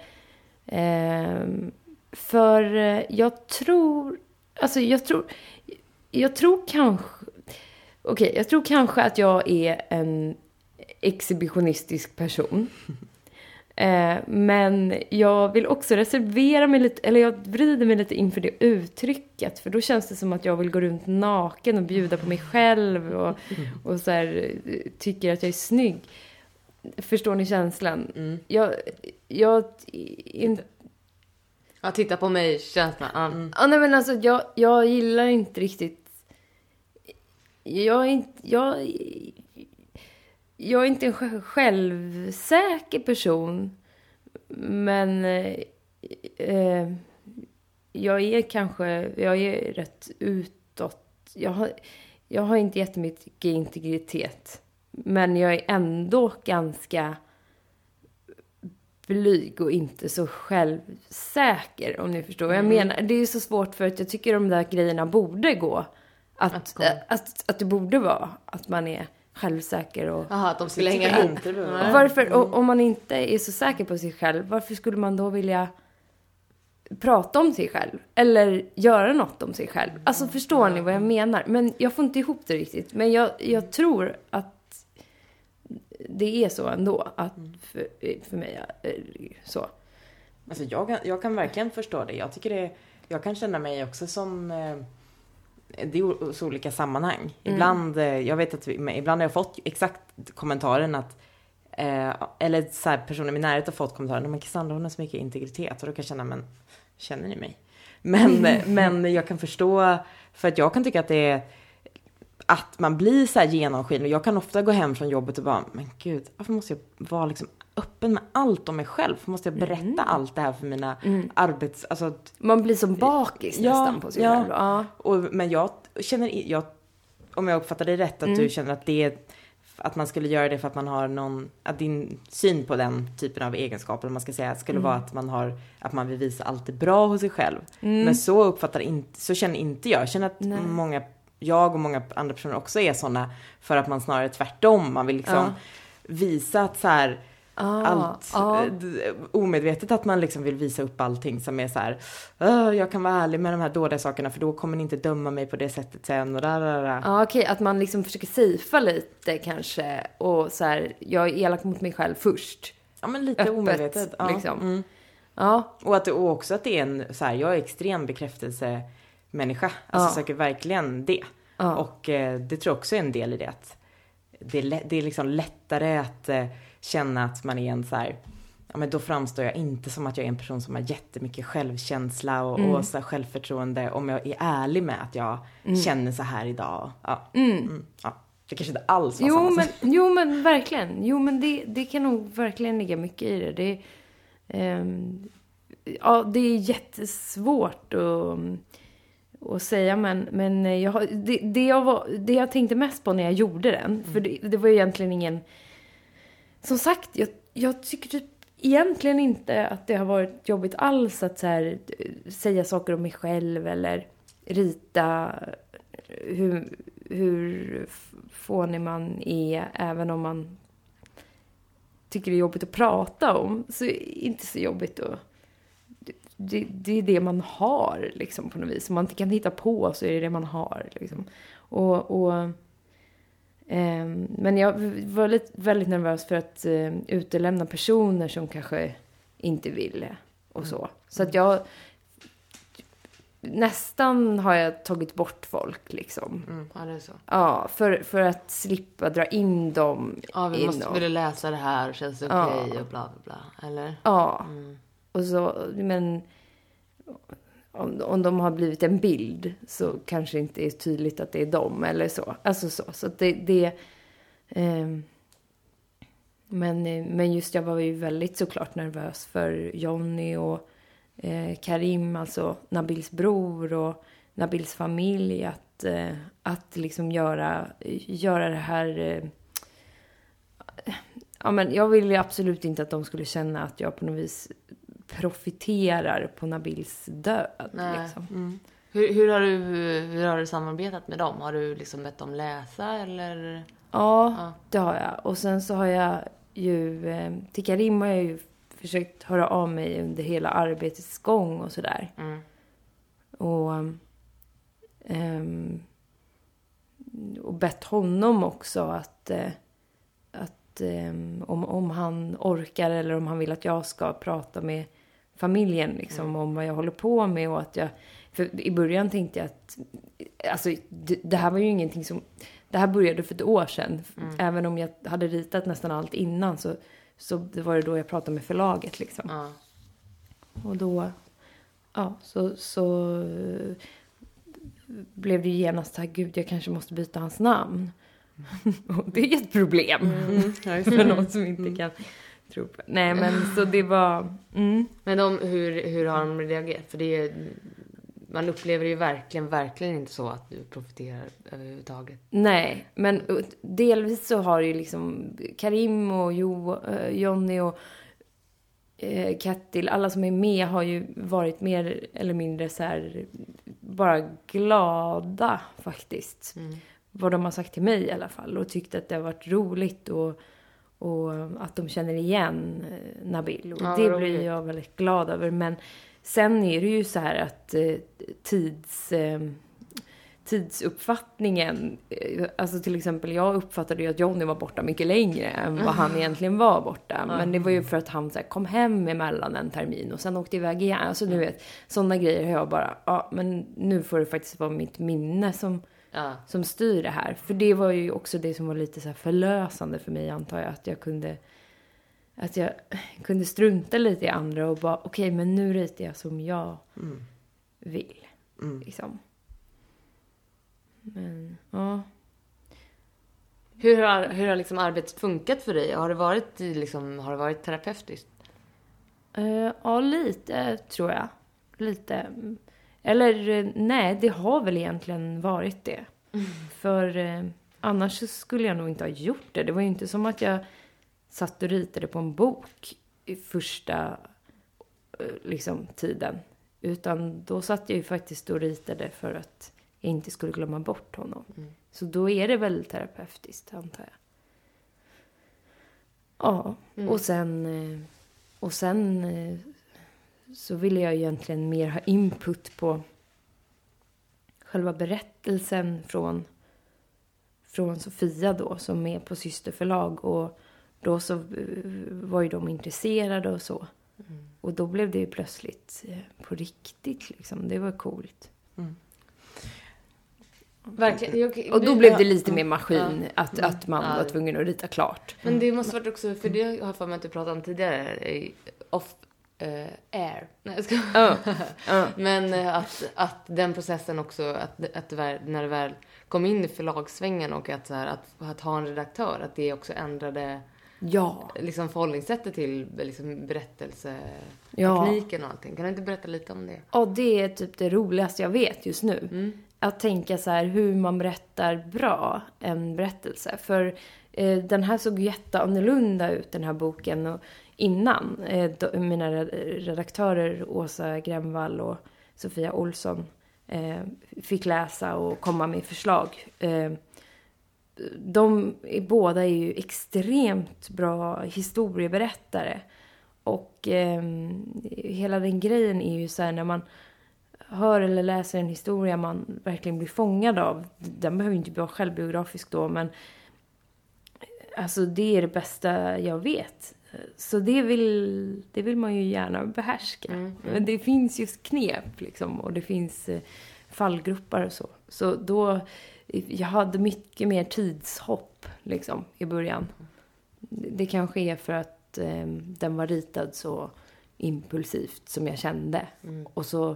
ehm, för eh, jag tror, alltså jag tror, jag tror kanske, okej, jag tror kanske att jag är en exhibitionistisk person. Eh, men jag vill också reservera mig lite, eller jag vrider mig lite inför det uttrycket. För då känns det som att jag vill gå runt naken och bjuda på mig själv och, och så här, tycker att jag är snygg. Förstår ni känslan? Jag, jag, in, Ja, titta på mig, känslan. Ja. ja, nej men alltså jag, jag gillar inte riktigt, jag är inte, jag, jag är inte en sj- självsäker person. men eh, eh, jag är kanske, jag är rätt utåt. Jag har, jag har inte jättemycket integritet. Men jag är ändå ganska blyg och inte så självsäker om ni förstår vad jag menar. Det är ju så svårt för att jag tycker de där grejerna borde gå. Att, Att gå. att, att, det borde vara att man är självsäker och Jaha, att de skulle hänga ihop. behöver varför, och, om man inte är så säker på sig själv, varför skulle man då vilja prata om sig själv? Eller göra något om sig själv? Alltså förstår ni vad jag menar? Men jag får inte ihop det riktigt. Men jag, jag tror att det är så ändå. Att för, för mig så. Alltså jag kan, jag kan verkligen förstå det. Jag tycker det, jag kan känna mig också som, eh, det är så olika sammanhang. Ibland, eh, jag vet att vi, ibland har jag fått exakt kommentaren att, eh, eller så här, personer i min närhet har fått kommentaren, men Cassandra hon har så mycket integritet. Och då kan jag känna, men känner ni mig? Men, men jag kan förstå, för att jag kan tycka att det är, att man blir så här genomskinlig. Jag kan ofta gå hem från jobbet och bara, men gud, varför måste jag vara liksom öppen med allt om mig själv? Måste jag berätta allt det här för mina arbets... Alltså, Man blir som bakis Ja, nästan på sig ja. själv. Ja. och, men jag känner, jag, om jag uppfattar det rätt, att du känner att det är, att man skulle göra det för att man har någon, att din syn på den typen av egenskaper, om man ska säga, skulle vara att man har, att man vill visa allt det bra hos sig själv. Men så uppfattar inte, så känner inte jag. Jag känner att Nej. många, jag och många andra personer också är sådana, för att man snarare tvärtom, man vill liksom Ja. visa att så här, Ah, allt eh, d- omedvetet att man liksom vill visa upp allting som är så här. "Åh, jag kan vara ärlig med de här dåliga sakerna för då kommer ni inte döma mig på det sättet sen och där, där, där. Ja, okej, att man liksom försöker safea lite kanske. Och så här, jag är elak mot mig själv först. Ja men lite öppet, omedvetet. Ja. liksom. Mm. Ja, Och, att och också att det är en så här, jag är extrem bekräftelsemänniska. Alltså Ja. söker verkligen det. Ja. Och eh, det tror jag också är en del i det. Att det, är det är liksom lättare att eh, känna att man är en så här, ja men då framstår jag inte som att jag är en person som har jättemycket självkänsla och, Mm. och så självförtroende om jag är ärlig med att jag känner så här idag. Ja. Mm. Mm. Ja. Det kanske inte alls var Jo samma men, jo men verkligen. Jo men det, det kan nog verkligen ligga mycket i det. det ehm, ja, det är jättesvårt att, att säga men, men jag, det, det, jag var, det jag tänkte mest på när jag gjorde den, för det, det var ju egentligen ingen... Som sagt, jag, jag tycker typ egentligen inte att det har varit jobbigt alls att så här, eh, säga saker om mig själv eller rita eh, hur, hur fånig man är, även om man tycker det är jobbigt att prata om, så är inte så jobbigt att... Det, det är det man har, liksom, på något vis. Om man inte kan hitta på så är det det man har, liksom. Och... och men jag var lite, väldigt nervös för att eh, utelämna personer som kanske inte ville och så. Så att jag... Nästan har jag tagit bort folk, liksom. Ja, det är så. Ja, för, för att slippa dra in dem Ja, vi måste, vill läsa det här och känns det okej Ja. och bla bla bla. Eller? Ja. Mm. Och så, men om, om de har blivit en bild så kanske inte är tydligt att det är dem eller så. Alltså så. Så att det, det eh, men, men just jag var ju väldigt såklart nervös för Jonny och eh, Karim, alltså Nabils bror och Nabils familj. Att, eh, att liksom göra, göra det här eh, Ja, men jag ville absolut inte att de skulle känna att jag på något vis profiterar på Nabils död. Liksom. Hur, hur, har du, hur har du samarbetat med dem? Har du liksom bett dem läsa eller? Ja, Ja. det har jag. Och sen så har jag ju, eh, till Karim har jag ju försökt höra av mig under hela arbetets gång och sådär. Mm. Och, ehm, och bett honom också att, eh, att ehm, om, om han orkar eller om han vill att jag ska prata med familjen liksom, om vad jag håller på med och att jag... För i början tänkte jag att... Alltså, det, det här var ju ingenting som... Det här började för ett år sedan. Även om jag hade ritat nästan allt innan så, så var det då jag pratade med förlaget liksom. Ja. Och då, ja, så, så blev det ju genast här, gud, jag kanske måste byta hans namn. Och det är ett problem Mm, för någon som inte kan tror på. Nej men så det var, mm. Men de, hur, hur har de reagerat? För det är, man upplever ju verkligen, verkligen inte så att du profiterar överhuvudtaget. Nej, men delvis så har ju liksom Karim och jo, uh, Jonny och uh, Kattil, alla som är med har ju varit mer eller mindre så här bara glada faktiskt. Mm. Vad de har sagt till mig i alla fall och tyckt att det har varit roligt och, och att de känner igen eh, Nabil. Och Ja, det vad blir roligt. jag väldigt glad över. Men sen är det ju så här att eh, tids... Eh, tidsuppfattningen, alltså till exempel jag uppfattade ju att Johnny var borta mycket längre än vad han egentligen var borta. Men det var ju för att han så här, kom hem emellan en termin och sen åkte iväg igen. Alltså du vet, sådana grejer har jag bara, ja men nu får det faktiskt vara mitt minne som, Ja. som styr det här. För det var ju också det som var lite så här förlösande för mig antar jag, att jag kunde att jag kunde strunta lite i andra och bara, okej men nu ritar jag som jag Mm. vill. Mm. Liksom. Men, ja. Hur har, hur har liksom arbetet funkat för dig? Har det varit, liksom, har det varit terapeutiskt? Eh, ja, lite tror jag. Lite. Eller eh, nej, det har väl egentligen varit det. För eh, annars skulle jag nog inte ha gjort det. Det var ju inte som att jag satt och ritade på en bok i första eh, liksom, tiden. Utan då satt jag ju faktiskt och ritade för att jag inte skulle glömma bort honom. Mm. Så då är det väl terapeutiskt, antar jag. Ja, Mm. och sen... eh, Och sen så ville jag egentligen mer ha input på själva berättelsen från, från Sofia då, som är på systerförlag. Och då så eh, var ju de intresserade och så. Mm. Och då blev det ju plötsligt eh, på riktigt liksom. Det var coolt. Verkligen. Jag, Och då blev det lite mer maskin, Ja. att, att man Ja. var tvungen att rita klart. Men det måste varit också, för det har jag för mig att du pratade om tidigare, i off eh, air. Nej, jag ska... Ja. Ja. Men eh, att, att den processen också, att, att väl, när det väl kom in i förlagssvängen och att, så här, att, att ha en redaktör, att det också ändrade Ja. liksom förhållningssättet till liksom, berättelsetekniken Ja. och allting. Kan du inte berätta lite om det? ja, det är typ det roligaste jag vet just nu. Mm. Att tänka så här hur man berättar bra en berättelse. För eh, den här såg jätteannorlunda ut, den här boken, och innan. Eh, då, mina redaktörer Åsa Gremvall och Sofia Olsson eh, fick läsa och komma med förslag. Eh, de är, båda är ju extremt bra historieberättare. Och eh, hela den grejen är ju så här när man hör eller läser en historia man verkligen blir fångad av. Den behöver ju inte vara självbiografisk då, men alltså det är det bästa jag vet. Så det vill, det vill man ju gärna behärska. Mm, Men det finns just knep liksom och det finns eh, fallgruppar och så. Så då, jag hade mycket mer tidshopp liksom i början. Det, det kanske är för att eh, den var ritad så impulsivt som jag kände. Mm. Och så...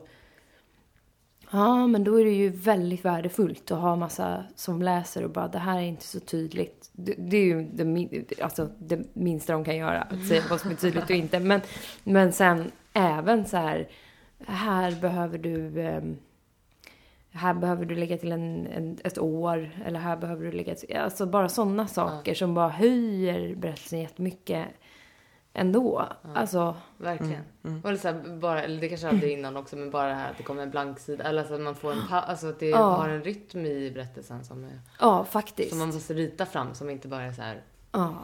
Ja, men då är det ju väldigt värdefullt att ha massa som läser och bara det här är inte så tydligt. Det, det är ju det, alltså, det minsta de kan göra, att säga vad som är tydligt och inte. Men, men sen även så här, här behöver du... ehm, här behöver du lägga till en, en, ett år, eller här behöver du lägga till, Alltså bara sådana saker som bara höjer berättelsen jättemycket ändå. Alltså, Verkligen. Mm. Eller, så här, bara, eller det kanske hade det innan också, men bara det här att det kommer en blank sida. Eller alltså att man får en pa- alltså att det Ja. har en rytm i berättelsen som, är, ja faktiskt. som man måste rita fram, som inte bara är så här, Ja.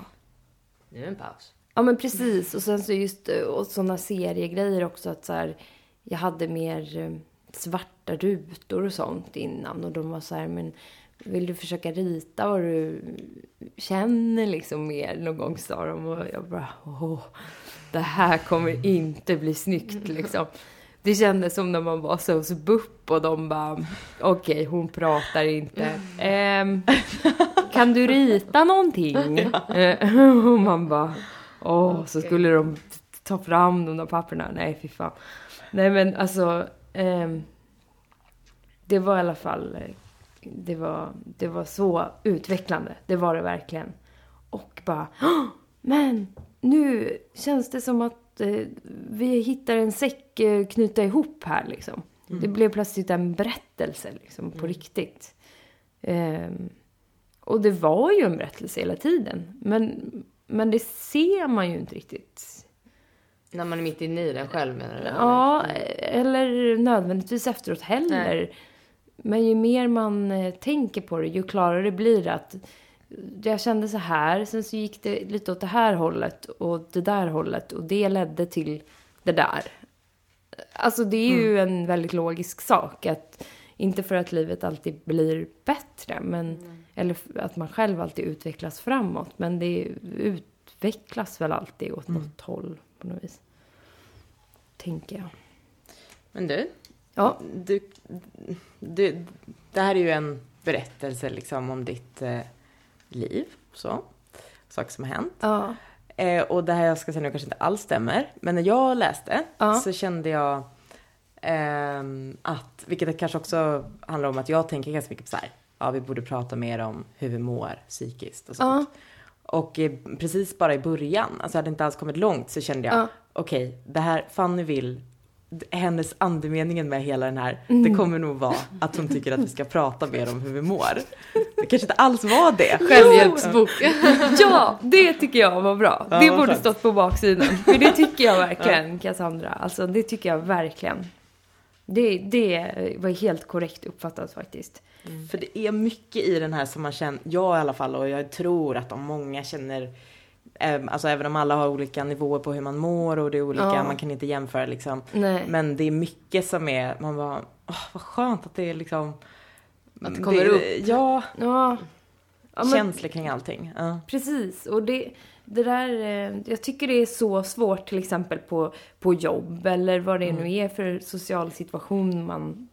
nu är en paus. Ja men precis. Och sen så just och sådana seriegrejer också att så här, jag hade mer eh, svarta rutor och sånt innan och de var så här, men vill du försöka rita vad du känner liksom mer någon gång sa de och jag bara åh, det här kommer inte bli snyggt liksom. Det kändes som när man var så hos BUP och de bara okej hon pratar inte. Ehm, kan du rita någonting? Eh, och man bara Åh, så Okej. skulle de ta fram de där papperna. Nej, fy fan. Nej, men alltså. ehm, det var i alla fall. Eh, Det var, det var så utvecklande. Det var det verkligen. Och bara. "Åh, Men nu känns det som att eh, vi hittar en säck eh, knyta ihop här liksom. Det blev plötsligt en berättelse liksom på riktigt. Ehm, och det var ju en berättelse hela tiden. Men, men det ser man ju inte riktigt. När man är mitt inne i den själv menar du? Ja, eller nödvändigtvis efteråt heller. Men ju mer man eh, tänker på det, ju klarare blir det att jag kände så här, sen så gick det lite åt det här hållet och det där hållet och det ledde till det där. Alltså det är ju en väldigt logisk sak att inte för att livet alltid blir bättre, men, eller f- att man själv alltid utvecklas framåt, men det utvecklas väl alltid åt något håll på något vis. Tänker jag. Men du, Ja, du, du, det här är ju en berättelse liksom om ditt eh, liv, så. Saker som har hänt. ja, Eh, och det här jag ska säga nu kanske inte alls stämmer, men när jag läste Ja. så kände jag ehm, att, vilket kanske också handlar om att jag tänker ganska mycket på så här, ja vi borde prata mer om hur vi mår psykiskt och sånt. Och eh, precis bara i början, alltså jag hade inte alls kommit långt så kände jag, Ja. okej, det här Fanny vill, hennes andemeningen med hela den här, Mm. det kommer nog vara att hon tycker att vi ska prata mer om hur vi mår. Det kanske inte alls var det. Självhjälpsbok. ja, det tycker jag var bra. Ja, det borde skönt. stått på baksidan. För det tycker jag verkligen, Cassandra. Alltså det tycker jag verkligen. Det, det var helt korrekt uppfattat faktiskt. För det är mycket i den här som man känner, jag i alla fall, och jag tror att de många känner, alltså även om alla har olika nivåer på hur man mår och det är olika, Ja. man kan inte jämföra liksom. Nej. Men det är mycket som är, man bara, åh vad skönt att det är liksom. Att det kommer upp. Ja, Ja. ja men, känslor kring allting. Ja. Precis, och det, det där, eh, jag tycker det är så svårt till exempel på, på jobb eller vad det nu är för social situation man,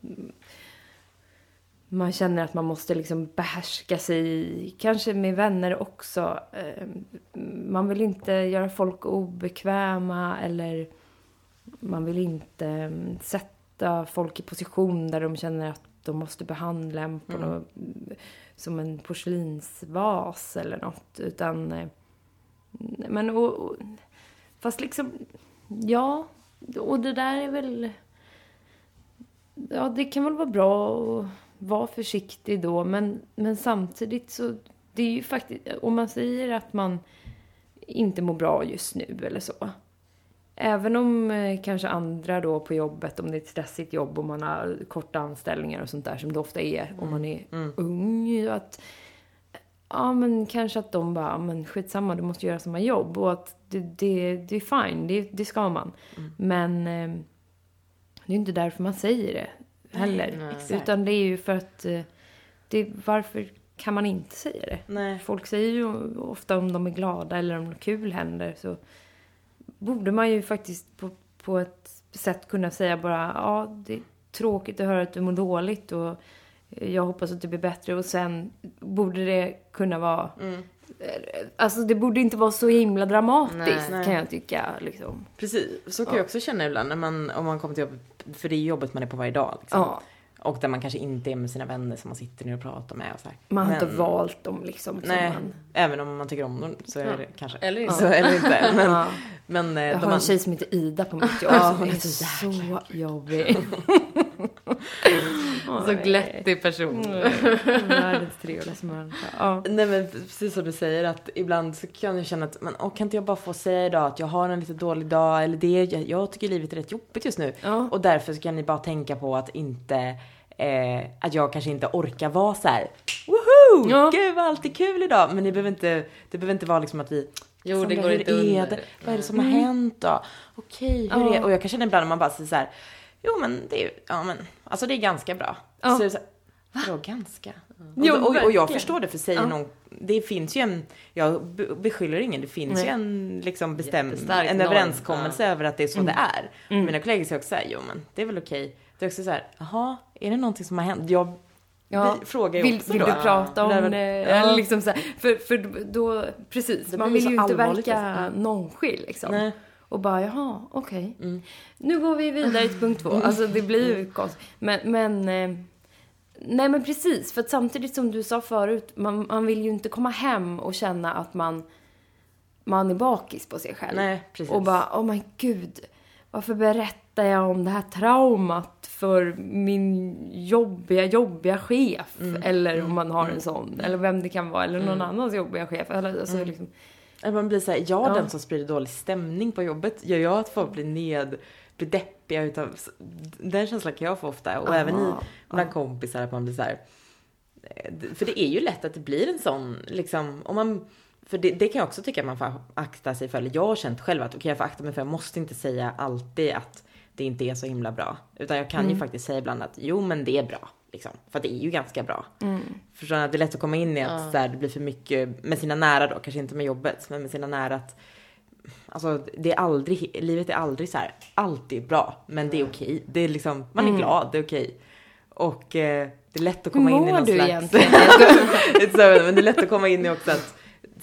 man känner att man måste liksom behärska sig. Kanske med vänner också. Eh, Man vill inte göra folk obekväma eller man vill inte mm, sätta folk i position där de känner att de måste behandla en på något, som en porslinsvas eller något. Utan, eh, men och, och, fast liksom, ja, och det där är väl, ja det kan väl vara bra att vara försiktig då, men, men samtidigt så, det är ju faktiskt, om man säger att man inte mår bra just nu eller så. Även om eh, kanske andra då på jobbet, om det är ett stressigt jobb och man har korta anställningar och sånt där som det ofta är om man är ung. Att, ja men kanske att de bara, "Ja, men skitsamma du måste göra samma jobb och att det, det, det är fine, det, det ska man. Men eh, det är inte därför man säger det heller. nej. Utan det är ju för att, eh, det, varför kan man inte säga det? Nej. Folk säger ju ofta om de är glada eller om något kul händer så borde man ju faktiskt på, på ett sätt kunna säga bara ja, det är tråkigt att höra att du mår dåligt och jag hoppas att det blir bättre och sen borde det kunna vara Alltså det borde inte vara så himla dramatiskt Nej. kan jag tycka liksom. Precis, så kan jag också känna ibland när man, om man kommer till jobbet, för det är jobbet man är på varje dag. Liksom. Ja, Och där man kanske inte är med sina vänner som man sitter ner och pratar med och så här. man har Men- inte valt dem liksom. som Nej, man, även om man tycker om dem så är Ja. det kanske. Eller inte. Så, eller inte. Men, ja. men eh, Jag de har an- en tjej som heter Ida på mitt jobb Ja, som hon är är så så jobbig. Så glättig person. Världens trevligaste människa. Nej men precis som du säger att ibland så kan jag känna att men, åh, kan inte jag bara få säga idag att jag har en lite dålig dag eller det, jag, jag tycker livet är rätt jobbigt just nu. Ja. Och därför så kan ni bara tänka på att inte, eh, att jag kanske inte orkar vara så här. Woho! Ja. Gud vad allt är kul idag. Men ni behöver inte, det behöver inte vara liksom att vi Jo, det Sandra, går hur inte är under. det? Vad är det som har hänt då? Okej, hur Ja. är Och jag kan känna ibland när man bara säger så här. Jo men det är ja men, alltså det är ganska bra. Ja. Så så Vadå ganska? Jo, och, och, och jag förstår det för säger Ja. någon, det finns ju en, jag be- beskyller ingen, det finns Nej. ju en liksom bestämd, en överenskommelse över att det är så det är. Mm. Mina kollegor säger också såhär, jo men det är väl okej. Det är också såhär, jaha, är det någonting som har hänt? Jag Ja. frågar ju Vill, också vill då. du prata om det? Ja. Eller liksom så här, för, för då, precis, Det man vill ju inte verka alltså. nonchil liksom. Nej. Och bara, jaha, okej. Mm. Nu går vi vidare till punkt två. Alltså det blir ju konstigt. Men, men eh, nej men precis. För att samtidigt som du sa förut, man, man vill ju inte komma hem och känna att man man är bakis på sig själv. Nej, precis. Och bara, oh my gud, varför berättar jag om det här traumat för min jobbiga, jobbiga chef? Mm. Eller om man har en sån, eller vem det kan vara, eller någon annans jobbiga chef. Eller, alltså, Mm. liksom, Att Man blir såhär, jag Ja. den som sprider dålig stämning på jobbet. Gör jag att folk blir ned, blir deppiga utav... Den känslan kan jag få ofta. Och Aha, även i bland kompisar att man blir så här. eh, För det är ju lätt att det blir en sån, liksom, om man... För det, det kan jag också tycka att man får akta sig för. Eller jag har känt själv att okej, jag får akta mig för jag måste inte säga alltid att det inte är så himla bra. Utan jag kan ju faktiskt säga ibland att jo, men det är bra. Liksom. För att det är ju ganska bra. Förstår ni? Att det är lätt att komma in i att så här, det blir för mycket med sina nära då, kanske inte med jobbet, men med sina nära att Alltså det är aldrig, livet är aldrig så här, allt är bra, men det är okej. Det är liksom, man är glad, det är okej. Och eh, det är lätt att komma Hur in i mår någon du slags... egentligen? Men det är lätt att komma in i också att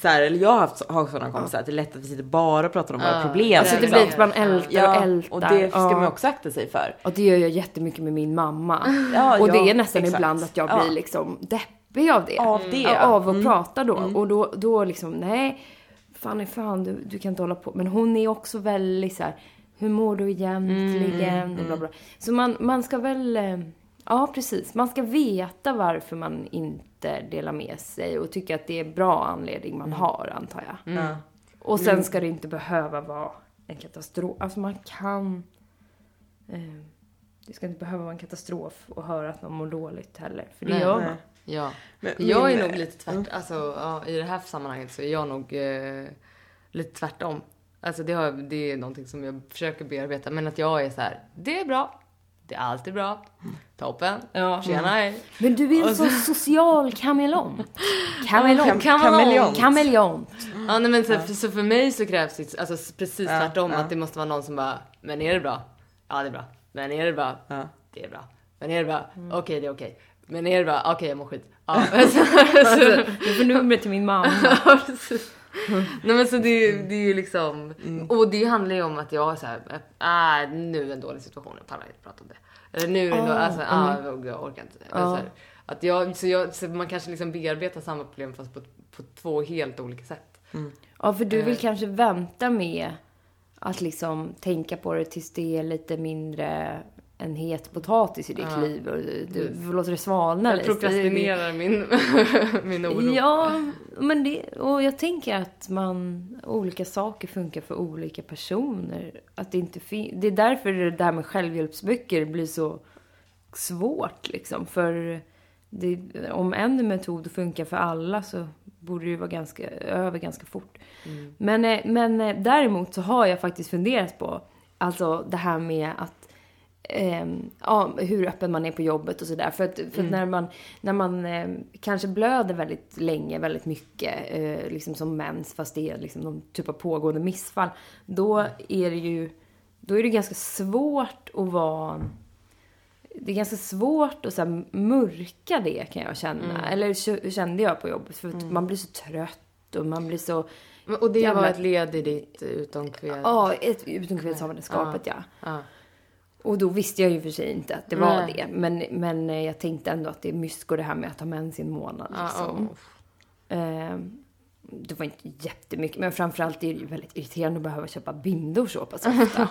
så här, eller jag har haft har sådana kompisar att det är lätt att vi sitter bara och pratar om våra problem. alltså det liksom. blir att man ältar och Ja, ältar. och det ska man också akta sig för. Och det gör jag jättemycket med min mamma. Ja, och det är nästan exakt. ibland att jag Ja. blir liksom deppig av det. Av det. Av att Mm. prata då. Och då, då liksom, nej, fan är fan, du, du kan inte hålla på. Men hon är också väldigt så här, hur mår du egentligen? Och bla bla. Så man, man ska väl, eh, ja precis, man ska veta varför man inte delar med sig och tycka att det är bra anledning man har, antar jag. Ja. Och sen ska det inte behöva vara en katastrof. Alltså man kan... Eh, det ska inte behöva vara en katastrof att höra att någon mår dåligt heller. För det Nej, gör nej. man. Ja. Men- jag men- är nog lite tvärt, alltså ja, i det här sammanhanget så är jag nog eh, lite tvärtom. Alltså det, har, det är någonting som jag försöker bearbeta, men att jag är så här, det är bra, det är alltid bra, toppen, Ja. tjena hej. Men du är en så social kameleont. Kameleont. Kameleont. Kameleont. Ja, nej, men så, för, så för mig så krävs det alltså, precis Ja, tvärtom, ja. att det måste vara någon som bara, men är det bra? Ja, det är bra. Men är det bra? Ja. Det är bra. Men är det bra? Okej, det är okej. Men är det bra? Okej, jag mår skit. Ja. Alltså, du får numret till min mamma. Nej men så det, det är ju liksom, och det handlar ju om att jag är såhär, äh, nu är en dålig situation, jag pallar inte prata om det. Eller nu är det, Ah, då, alltså, ah, jag, jag orkar inte. Eller Ja. så här, att jag, så, jag, så man kanske liksom bearbetar samma problem fast på, på två helt olika sätt. Ja, för du vill Eh. kanske vänta med att liksom tänka på det tills det är lite mindre en het potatis i ditt Ja. liv och du, du låter det svalna Jag lite. prokrastinerar min, min oro. Ja, men det, och jag tänker att man, olika saker funkar för olika personer. Att det inte fin- det är därför det där med självhjälpsböcker blir så svårt liksom. För det, om en metod funkar för alla så borde det ju vara ganska, över ganska fort. Men, eh, men eh, däremot så har jag faktiskt funderat på, alltså det här med att Ehm, ja, hur öppen man är på jobbet och sådär. För att, för att när man, när man eh, kanske blöder väldigt länge, väldigt mycket, eh, liksom som mens, fast det är liksom någon typ av pågående missfall. Då är det ju, då är det ganska svårt att vara det är ganska svårt att så här, mörka det kan jag känna. Eller k- kände jag på jobbet. För att man blir så trött och man blir så... Och det Jävla- var ett led i ditt utomkvedshavande? Ja, ett utomkvedshavandeskapet ja. ja. Och då visste jag ju för sig inte att det var Nej. det. Men, men eh, jag tänkte ändå att det är mysko det här med att ha mens i en månad. Liksom. ja. Ehm, det var inte jättemycket, men framförallt är det ju väldigt irriterande att behöva köpa bindor så pass ofta.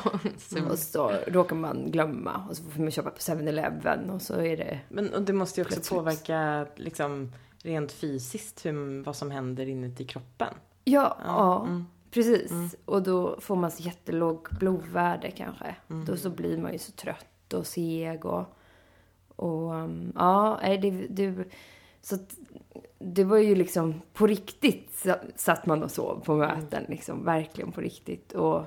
och så råkar man glömma och så får man köpa på 7-Eleven och så är det... Men och det måste ju också Plötsligt. påverka liksom rent fysiskt hur, vad som händer inuti kroppen. Ja, ja, mm. Precis. Och då får man så jättelåg blodvärde kanske. Mm. Då så blir man ju så trött och seg och... Och um, ja, det, det, så att, det var ju liksom på riktigt sa- satt man och sov på möten. Liksom, verkligen på riktigt. Och,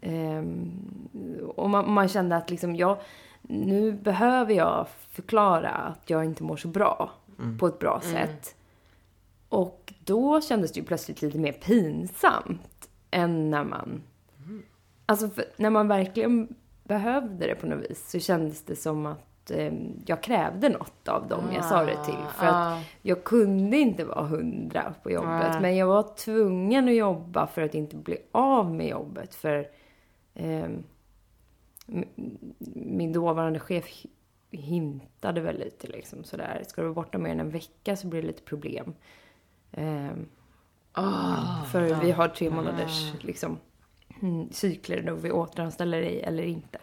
ehm, och man, man kände att liksom, jag, nu behöver jag förklara att jag inte mår så bra på ett bra sätt. Och då kändes det ju plötsligt lite mer pinsamt än när man... Alltså, för, när man verkligen behövde det på något vis så kändes det som att eh, jag krävde något av dem jag sa det till. För Ah. att jag kunde inte vara hundra på jobbet. Nej. Men jag var tvungen att jobba för att inte bli av med jobbet. För m- min dåvarande chef hi- hintade väl lite liksom sådär. Ska du vara borta mer än en vecka så blir det lite problem. Ehm, Ah. För ja. vi har tre månaders liksom, mm, cykler då vi återanställer dig eller inte.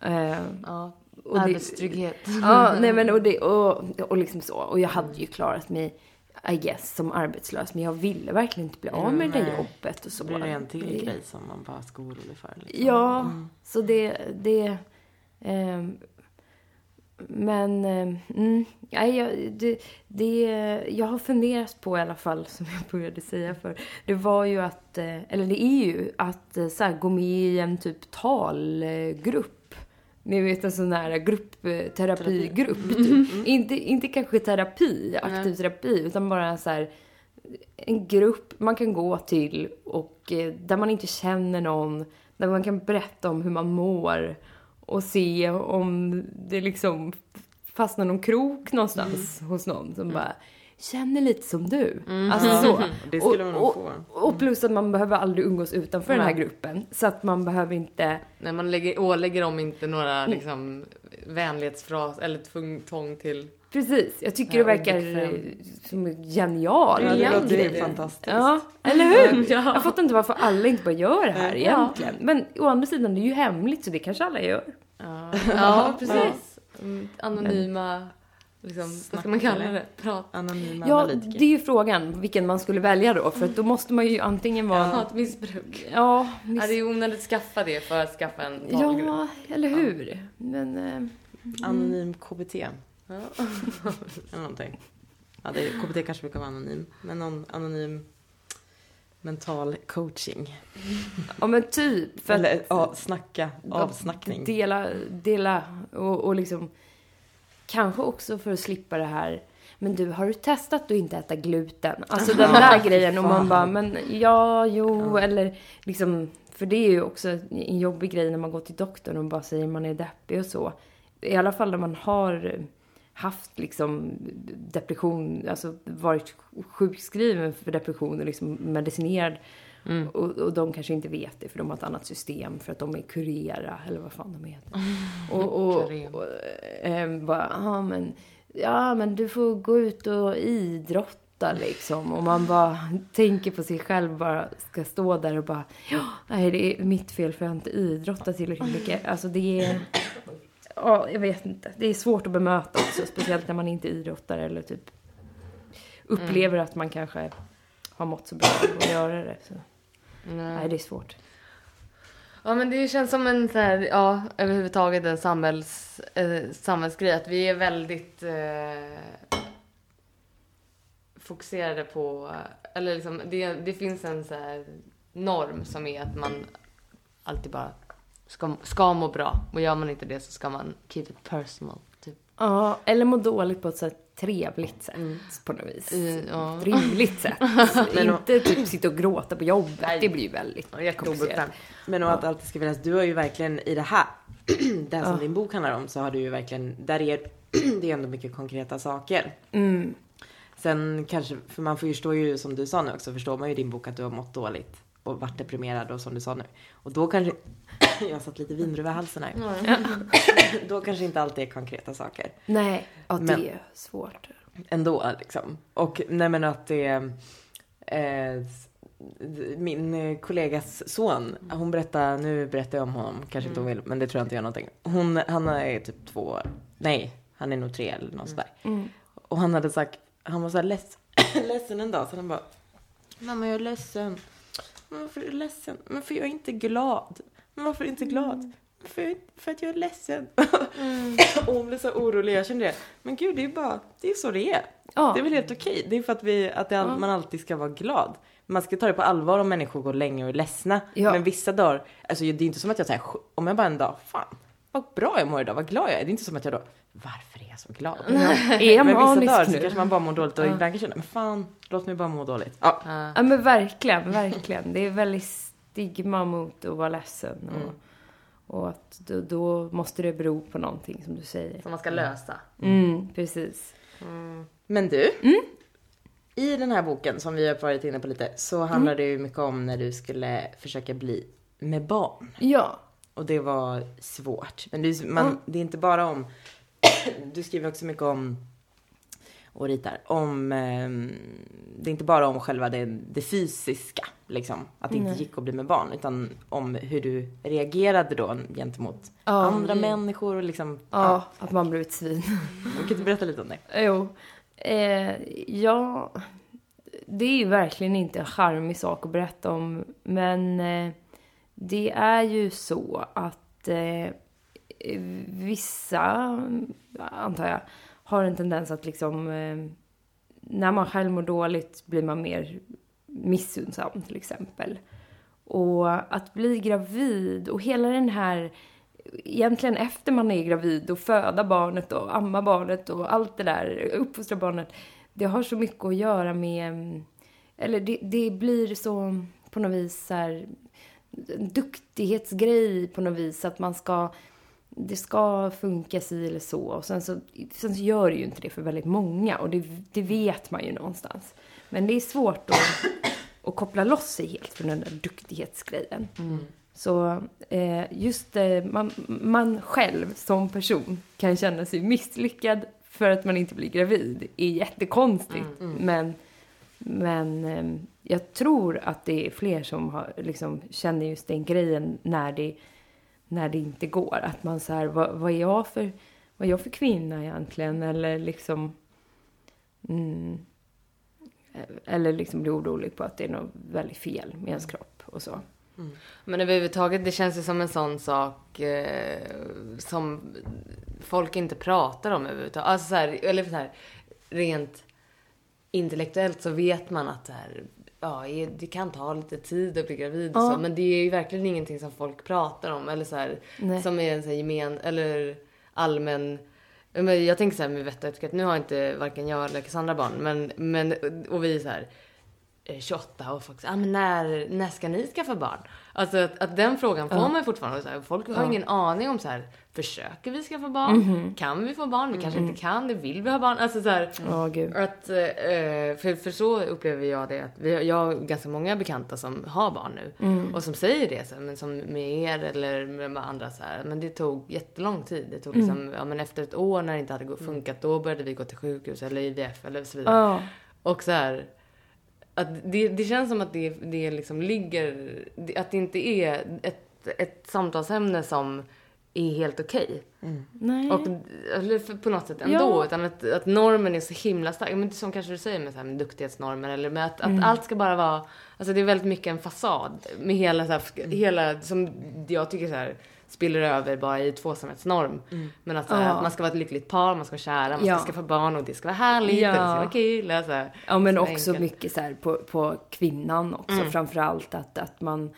Eh, Ja, och det- arbetstrygghet. Ja, nej men och, det, och, och liksom så. Och jag hade ju klarat mig, I guess, som arbetslös. Men jag ville verkligen inte bli av med det där Nej. jobbet och så. Blir det en till Det- grej som man bara ska orolig för. Liksom. Ja, så det, det, ehm, men, ehm, mm, nej, jag, det, det, jag har funderat på i alla fall, som jag började säga för det var ju att, eh, eller det är ju att eh, så här, gå med i en typ talgrupp. Ni vet en sån här gruppterapigrupp. Typ. Inte, inte kanske terapi, aktiv terapi, utan bara så här en grupp man kan gå till och eh, där man inte känner någon, där man kan berätta om hur man mår och se om det liksom fastnar någon krok någonstans hos någon som bara känner lite som du. Alltså så. Det skulle man nog och, få. och, och plus att man behöver aldrig umgås utanför den här gruppen. Så att man behöver inte... Nej, man lägger, ålägger dem inte några liksom, vänlighetsfras eller tvång till... Precis, jag tycker Ja, det verkar som en genial Ja, det låter ju idé. fantastiskt. Ja, eller hur? Ja. Jag fattar inte varför alla inte bara gör det här egentligen. Men å andra sidan, det är ju hemligt så det kanske alla gör. Ja, ja precis. Mm, Anonyma, liksom, vad ska man kalla det? Prat. Anonyma Ja, analytiker. det är ju frågan vilken man skulle välja då. För att då måste man ju antingen vara... Ja, Hatmissbruk. ja, Ja, det är onödigt att skaffa det för att skaffa en talgrupp. ja eller hur? Men... eh, Anonym KBT. Ja. Eller någonting. Ja, det KBT kanske brukar vara anonym. Men någon anonym mental coaching. Ja men typ. För Eller att ja, snacka, avsnackning. dela, dela och, och liksom... Kanske också för att slippa det här. Men du, har du testat att inte äta gluten? Alltså den där grejen. Och man bara, men ja, jo, eller liksom... För det är ju också en jobbig grej när man går till doktorn och bara säger man är deppig och så. I alla fall när man har haft liksom depression, alltså varit sjukskriven för depression och liksom medicinerad. Och, och de kanske inte vet det för de har ett annat system för att de är kurera eller vad fan de heter. Och, och, Kurera. och ähm, bara, ja men, ja men du får gå ut och idrotta liksom. Och man bara tänker på sig själv bara ska stå där och bara, ja, nej det är mitt fel för jag har inte idrottat tillräckligt mycket. Alltså det är, ja jag vet inte. Det är svårt att bemöta också, speciellt när man inte idrottar eller typ upplever att man kanske har mått så bra att göra det. Så. Nej, det är svårt. Ja men det känns som en så här, ja överhuvudtaget en samhälls, eh, samhällsgrej att vi är väldigt eh, fokuserade på, eller liksom det, det finns en så här norm som är att man alltid bara ska, ska må bra och gör man inte det så ska man keep it personal. Typ. Ja, eller må dåligt på ett så trevligt sätt på något vis. I, ja. Rimligt sätt. Men och- inte typ sitta och gråta på jobbet. Nej. Det blir ju väldigt Jätteobekvämt. Men och att allt ska finnas. Du har ju verkligen i det här, det här som Ja. din bok handlar om, så har du ju verkligen, där är det är ändå mycket konkreta saker. Mm. Sen kanske, för man förstår ju som du sa nu också, förstår man ju i din bok att du har mått dåligt och varit deprimerad och som du sa nu. Och då kanske, jag satt lite vin över halsen här. Då kanske inte alltid är konkreta saker. Nej, ja det Men- är svårt. Ändå liksom. Och nej men att det eh, min eh, kollegas son, hon berättar, nu berättar jag om honom, kanske inte hon vill, men det tror jag inte gör någonting. Hon, han är typ två, nej, han är nog tre eller något sådär. Mm. Och han hade sagt, han var så här leds, ledsen en dag, så han bara, mamma jag är ledsen. Varför är du ledsen? Men för jag är inte glad. Varför inte glad? För, jag- för att jag är ledsen. och hon blev så orolig, jag kände det. Men gud, det är bara, det är så det är. Ja. Det är väl helt okej. Det är för att, vi, att det, all- man alltid ska vara glad. Man ska ta det på allvar om människor går länge och är ledsna. Ja. Men vissa dagar, alltså det är inte som att jag säger, om jag bara en dag, fan vad bra jag mår idag, vad glad jag är. Det är inte som att jag då, varför är jag så glad? Är jag men vissa dagar så nu? kanske man bara mår dåligt och ibland kan jag känna, men fan, låt mig bara må dåligt. Ja, Ja. Ja men verkligen, verkligen. Det är väldigt stigma mot att vara ledsen. Och, och att då, då måste det bero på någonting som du säger. Som man ska lösa. Mm, precis. Men du, Mm. i den här boken som vi har varit inne på lite så handlar det ju mycket om när du skulle försöka bli med barn. Ja. Och det var svårt. Men det man, Mm. det är inte bara om, du skriver också mycket om och ritar om eh, det är inte bara om själva det, det fysiska, liksom. Att det inte Nej. gick att bli med barn, utan om hur du reagerade då gentemot Ja. andra människor och liksom. Ja, att man blev ett svin. Kan du berätta lite om det? Jo. Eh, ja, det är ju verkligen inte en charmig sak att berätta om. Men eh, det är ju så att eh, vissa, antar jag, har en tendens att liksom... Eh, när man själv mår dåligt blir man mer missunnsam till exempel. Och att bli gravid och hela den här egentligen efter man är gravid och föda barnet och amma barnet och allt det där, uppfostra barnet. Det har så mycket att göra med, eller det, det blir så på något vis så här, en duktighetsgrej på något vis att man ska, det ska funka si eller så. Och sen så, sen så gör det ju inte det för väldigt många och det, det vet man ju någonstans. Men det är svårt att, att koppla loss sig helt från den där duktighetsgrejen. Så eh, just eh, man, man själv som person kan känna sig misslyckad för att man inte blir gravid är jättekonstigt. Men, men eh, jag tror att det är fler som har, liksom, känner just den grejen när det, när det inte går. Att man så här, vad, vad, är jag för, vad är jag för kvinna egentligen? Eller liksom... Mm, eller liksom blir orolig på att det är något väldigt fel med ens kropp och så. Mm. Men överhuvudtaget, det känns ju som en sån sak eh, som folk inte pratar om överhuvudtaget. Alltså så här, eller så här, rent intellektuellt så vet man att det här, ja, det kan ta lite tid att bli gravid och Ja. så. Men det är ju verkligen ingenting som folk pratar om. Eller så här, som är en så här gemen, eller allmän men jag tänker så här med vett och etikett, nu har inte varken jag eller Cassandra barn, men, men och vi är så här eh, 28 och folk säger, ah, men när, när ska ni skaffa barn? Alltså att, att den frågan får man fortfarande. Så här, folk har ingen aning om så här, försöker vi skaffa barn? Mhm. Kan vi få barn? Vi kanske inte kan det. Vill vi ha barn? Alltså så här, Ja, gud. att, eh, för, för så upplever jag det. Att vi, jag har ganska många bekanta som har barn nu. Mm. Och som säger det. Så, här, men som med er eller med andra så här. Men det tog jättelång tid. Det tog liksom, Mm. ja men efter ett år när det inte hade gått- funkat. Då började vi gå till sjukhus eller IVF eller så vidare. Ja. Och så här, att det, det känns som att det, det liksom ligger, att det inte är ett, ett samtalsämne som är helt okej. Och, eller för- på något sätt ändå. Ja. Utan att, att normen är så himla stark. Men det är som kanske du säger med, så här, med duktighetsnormer. Eller med att, att allt ska bara vara... Alltså det är väldigt mycket en fasad. Med hela, så här, hela som jag tycker så här, spiller över bara i tvåsamhetsnorm. Men att, så här, Ja. att man ska vara ett lyckligt par, man ska vara kära, man Ja. ska skaffa barn och det ska vara härligt. Ja. Och det ska vara kul. Alltså, Ja, men så också enkelt. mycket så på, på kvinnan också. Mm. Framförallt att, att man...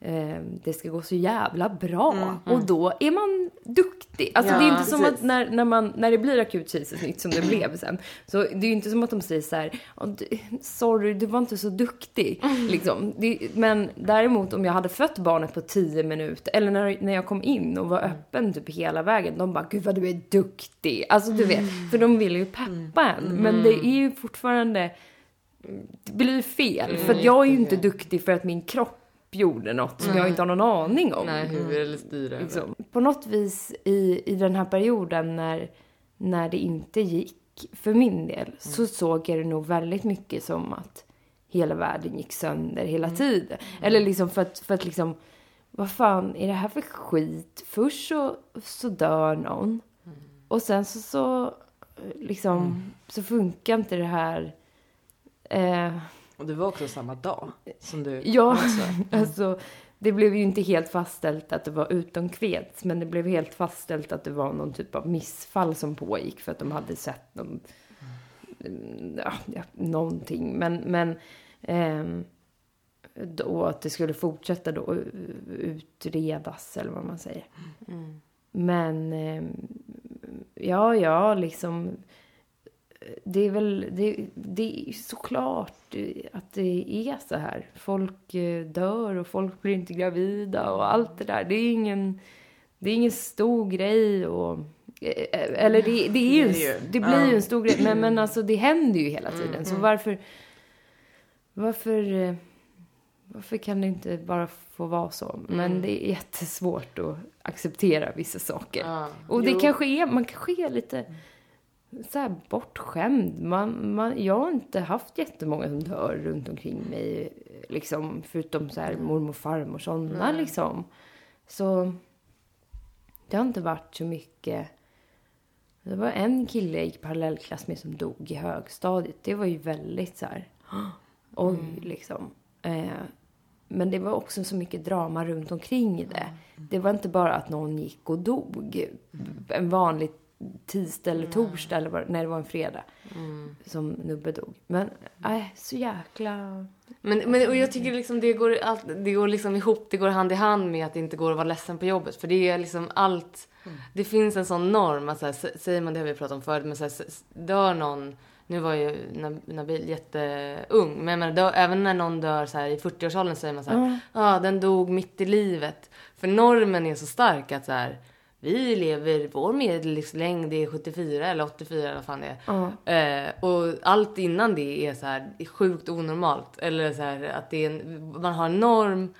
Eh, det ska gå så jävla bra. Mm, Och då är man duktig. Alltså det är Ja, inte som precis. att när, när, man, när det blir akut kejsarsnitt som det blev sen. Så det är ju inte som att de säger så här, "Åh, du- sorry du var inte så duktig. Mm. Liksom. Det, men däremot om jag hade fött barnet på 10 minuter, eller när, när jag kom in och var Mm. öppen typ hela vägen. De bara, gud vad du är duktig. Alltså du vet, för de vill ju peppa en. Men det är ju fortfarande det blir fel. Mm, för jag är ju inte duktig för att min kropp gjorde något som jag inte har någon aning om. Nej, huvud eller styr över. Liksom. På något vis i, i den här perioden när, när det inte gick för min del så såg jag det nog väldigt mycket som att hela världen gick sönder hela tiden. Eller liksom för att, för att liksom, vad fan är det här för skit? Först så, så dör någon och sen så, så liksom, så funkar inte det här. Eh, Och det var också samma dag som du. Ja, alltså det blev ju inte helt fastställt att det var utom kveds, men det blev helt fastställt att det var någon typ av missfall som pågick för att de hade sett någon, mm, ja, någonting. Men, men ehm, då att det skulle fortsätta då utredas eller vad man säger. Men ehm, ja, ja, liksom det är väl, det, det är såklart att det är så här. Folk eh, dör och folk blir inte gravida och allt det där. Det är ingen, det är ingen stor grej och eh, eller det, det är ju, Det är ju- det blir ju en stor grej, men, men alltså det händer ju hela tiden. Så varför, varför, eh, varför kan det inte bara få vara så? Men det är jättesvårt att acceptera vissa saker. Och det Jo. kanske är, man kanske är lite så här bortskämd. Man, man, jag har inte haft jättemånga som dör runt omkring mig, liksom, förutom så här mormor och farmor sådana liksom. Så det har inte varit så mycket. Det var en kille jag gick parallellklass med som dog i högstadiet. Det var ju väldigt så här, oj liksom. Eh, men det var också så mycket drama runt omkring det. Det var inte bara att någon gick och dog. En vanlig tisdag eller torsdag eller vad, när det var en fredag. Som Nubbe dog. Men, nej, så jäkla... Men, men och jag tycker liksom det går, allt, det går liksom ihop, det går hand i hand med att det inte går att vara ledsen på jobbet. För det är liksom allt, det finns en sån norm att så här, s- säger man det har vi pratat om förut, men så här, dör någon, nu var ju Nab- Nabil jätteung, men jag menar, dör, även när någon dör så här, i 40-årsåldern säger man så här, ja ah, den dog mitt i livet. För normen är så stark att så här, vi lever, vår medellivslängd är 74 eller 84 eller vad fan det är. Eh, och allt innan det är så här är sjukt onormalt. Eller så här att det är en, man har en norm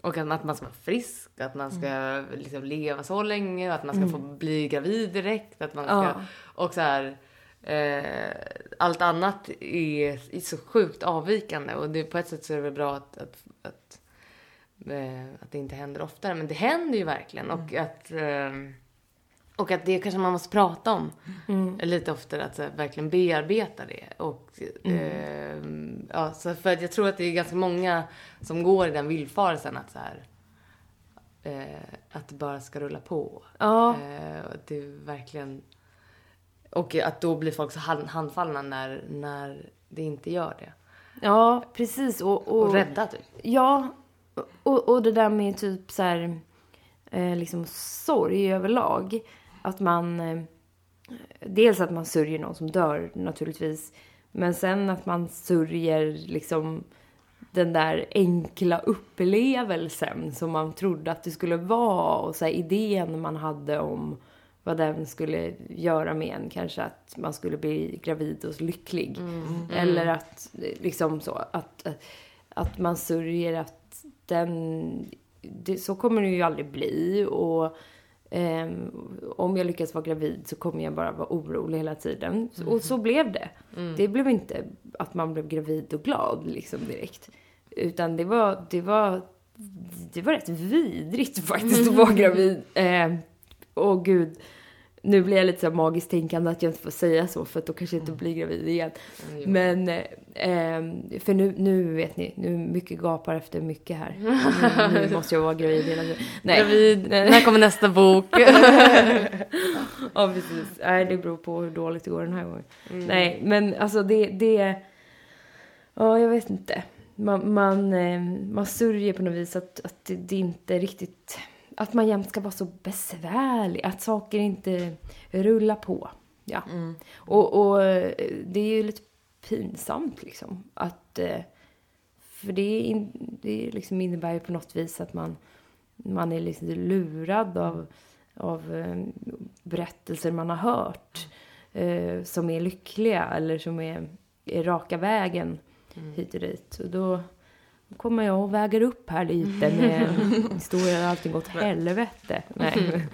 och att man, att man ska vara frisk, att man ska liksom leva så länge, att man ska få bli gravid direkt, att man ska, Ja. och så här eh, allt annat är, är så sjukt avvikande och det, på ett sätt så är det väl bra att, att, att det inte händer oftare. Men det händer ju verkligen. Och att, eh, och att det kanske man måste prata om lite oftare. Att så här, verkligen bearbeta det. Och, eh, ja, så för att jag tror att det är ganska många som går i den villfarelsen att så här, eh, att det bara ska rulla på. Ja. Eh, och att det verkligen... Och att då blir folk så hand- handfallna när, när det inte gör det. Ja, precis. Och, och, Och rädda typ. Ja, och, och det där med typ så här, eh, liksom sorg överlag. Att man, eh, dels att man sörjer någon som dör naturligtvis. Men sen att man sörjer liksom den där enkla upplevelsen som man trodde att det skulle vara. Och så här, idén man hade om vad den skulle göra med en. Kanske att man skulle bli gravid och lycklig. Eller att liksom så, att, att, att man sörjer att den, det, så kommer det ju aldrig bli. Och ehm, om jag lyckas vara gravid så kommer jag bara vara orolig hela tiden. Och så blev det. Det blev inte att man blev gravid och glad liksom direkt. Utan det var, det var, det var rätt vidrigt faktiskt att vara gravid. Eh, Åh gud. Nu blir jag lite så magiskt tänkande att jag inte får säga så för att då kanske jag inte blir gravid igen. Men, eh, ehm, för nu, nu vet ni, nu mycket gapar efter mycket här. Nu, nu måste jag vara gravid hela tiden. Nej. Gravid, när kommer nästa bok? Ja, precis. Nej, det beror på hur dåligt det går den här gången. Nej, men alltså det, det... Ja, jag vet inte. Man, man, eh, man sörjer på något vis att, att det, det inte riktigt... Att man jämt ska vara så besvärlig. Att saker inte rullar på. Ja. Och, och eh, det är ju lite pinsamt liksom. Att... eh, För det, är in, det liksom innebär ju på något vis att man, man är liksom lurad av, av eh, berättelser man har hört. Eh, som är lyckliga eller som är, är raka vägen hit och dit. Och då kommer jag och väger upp här lite med historier där allting gått åt helvete. Nej.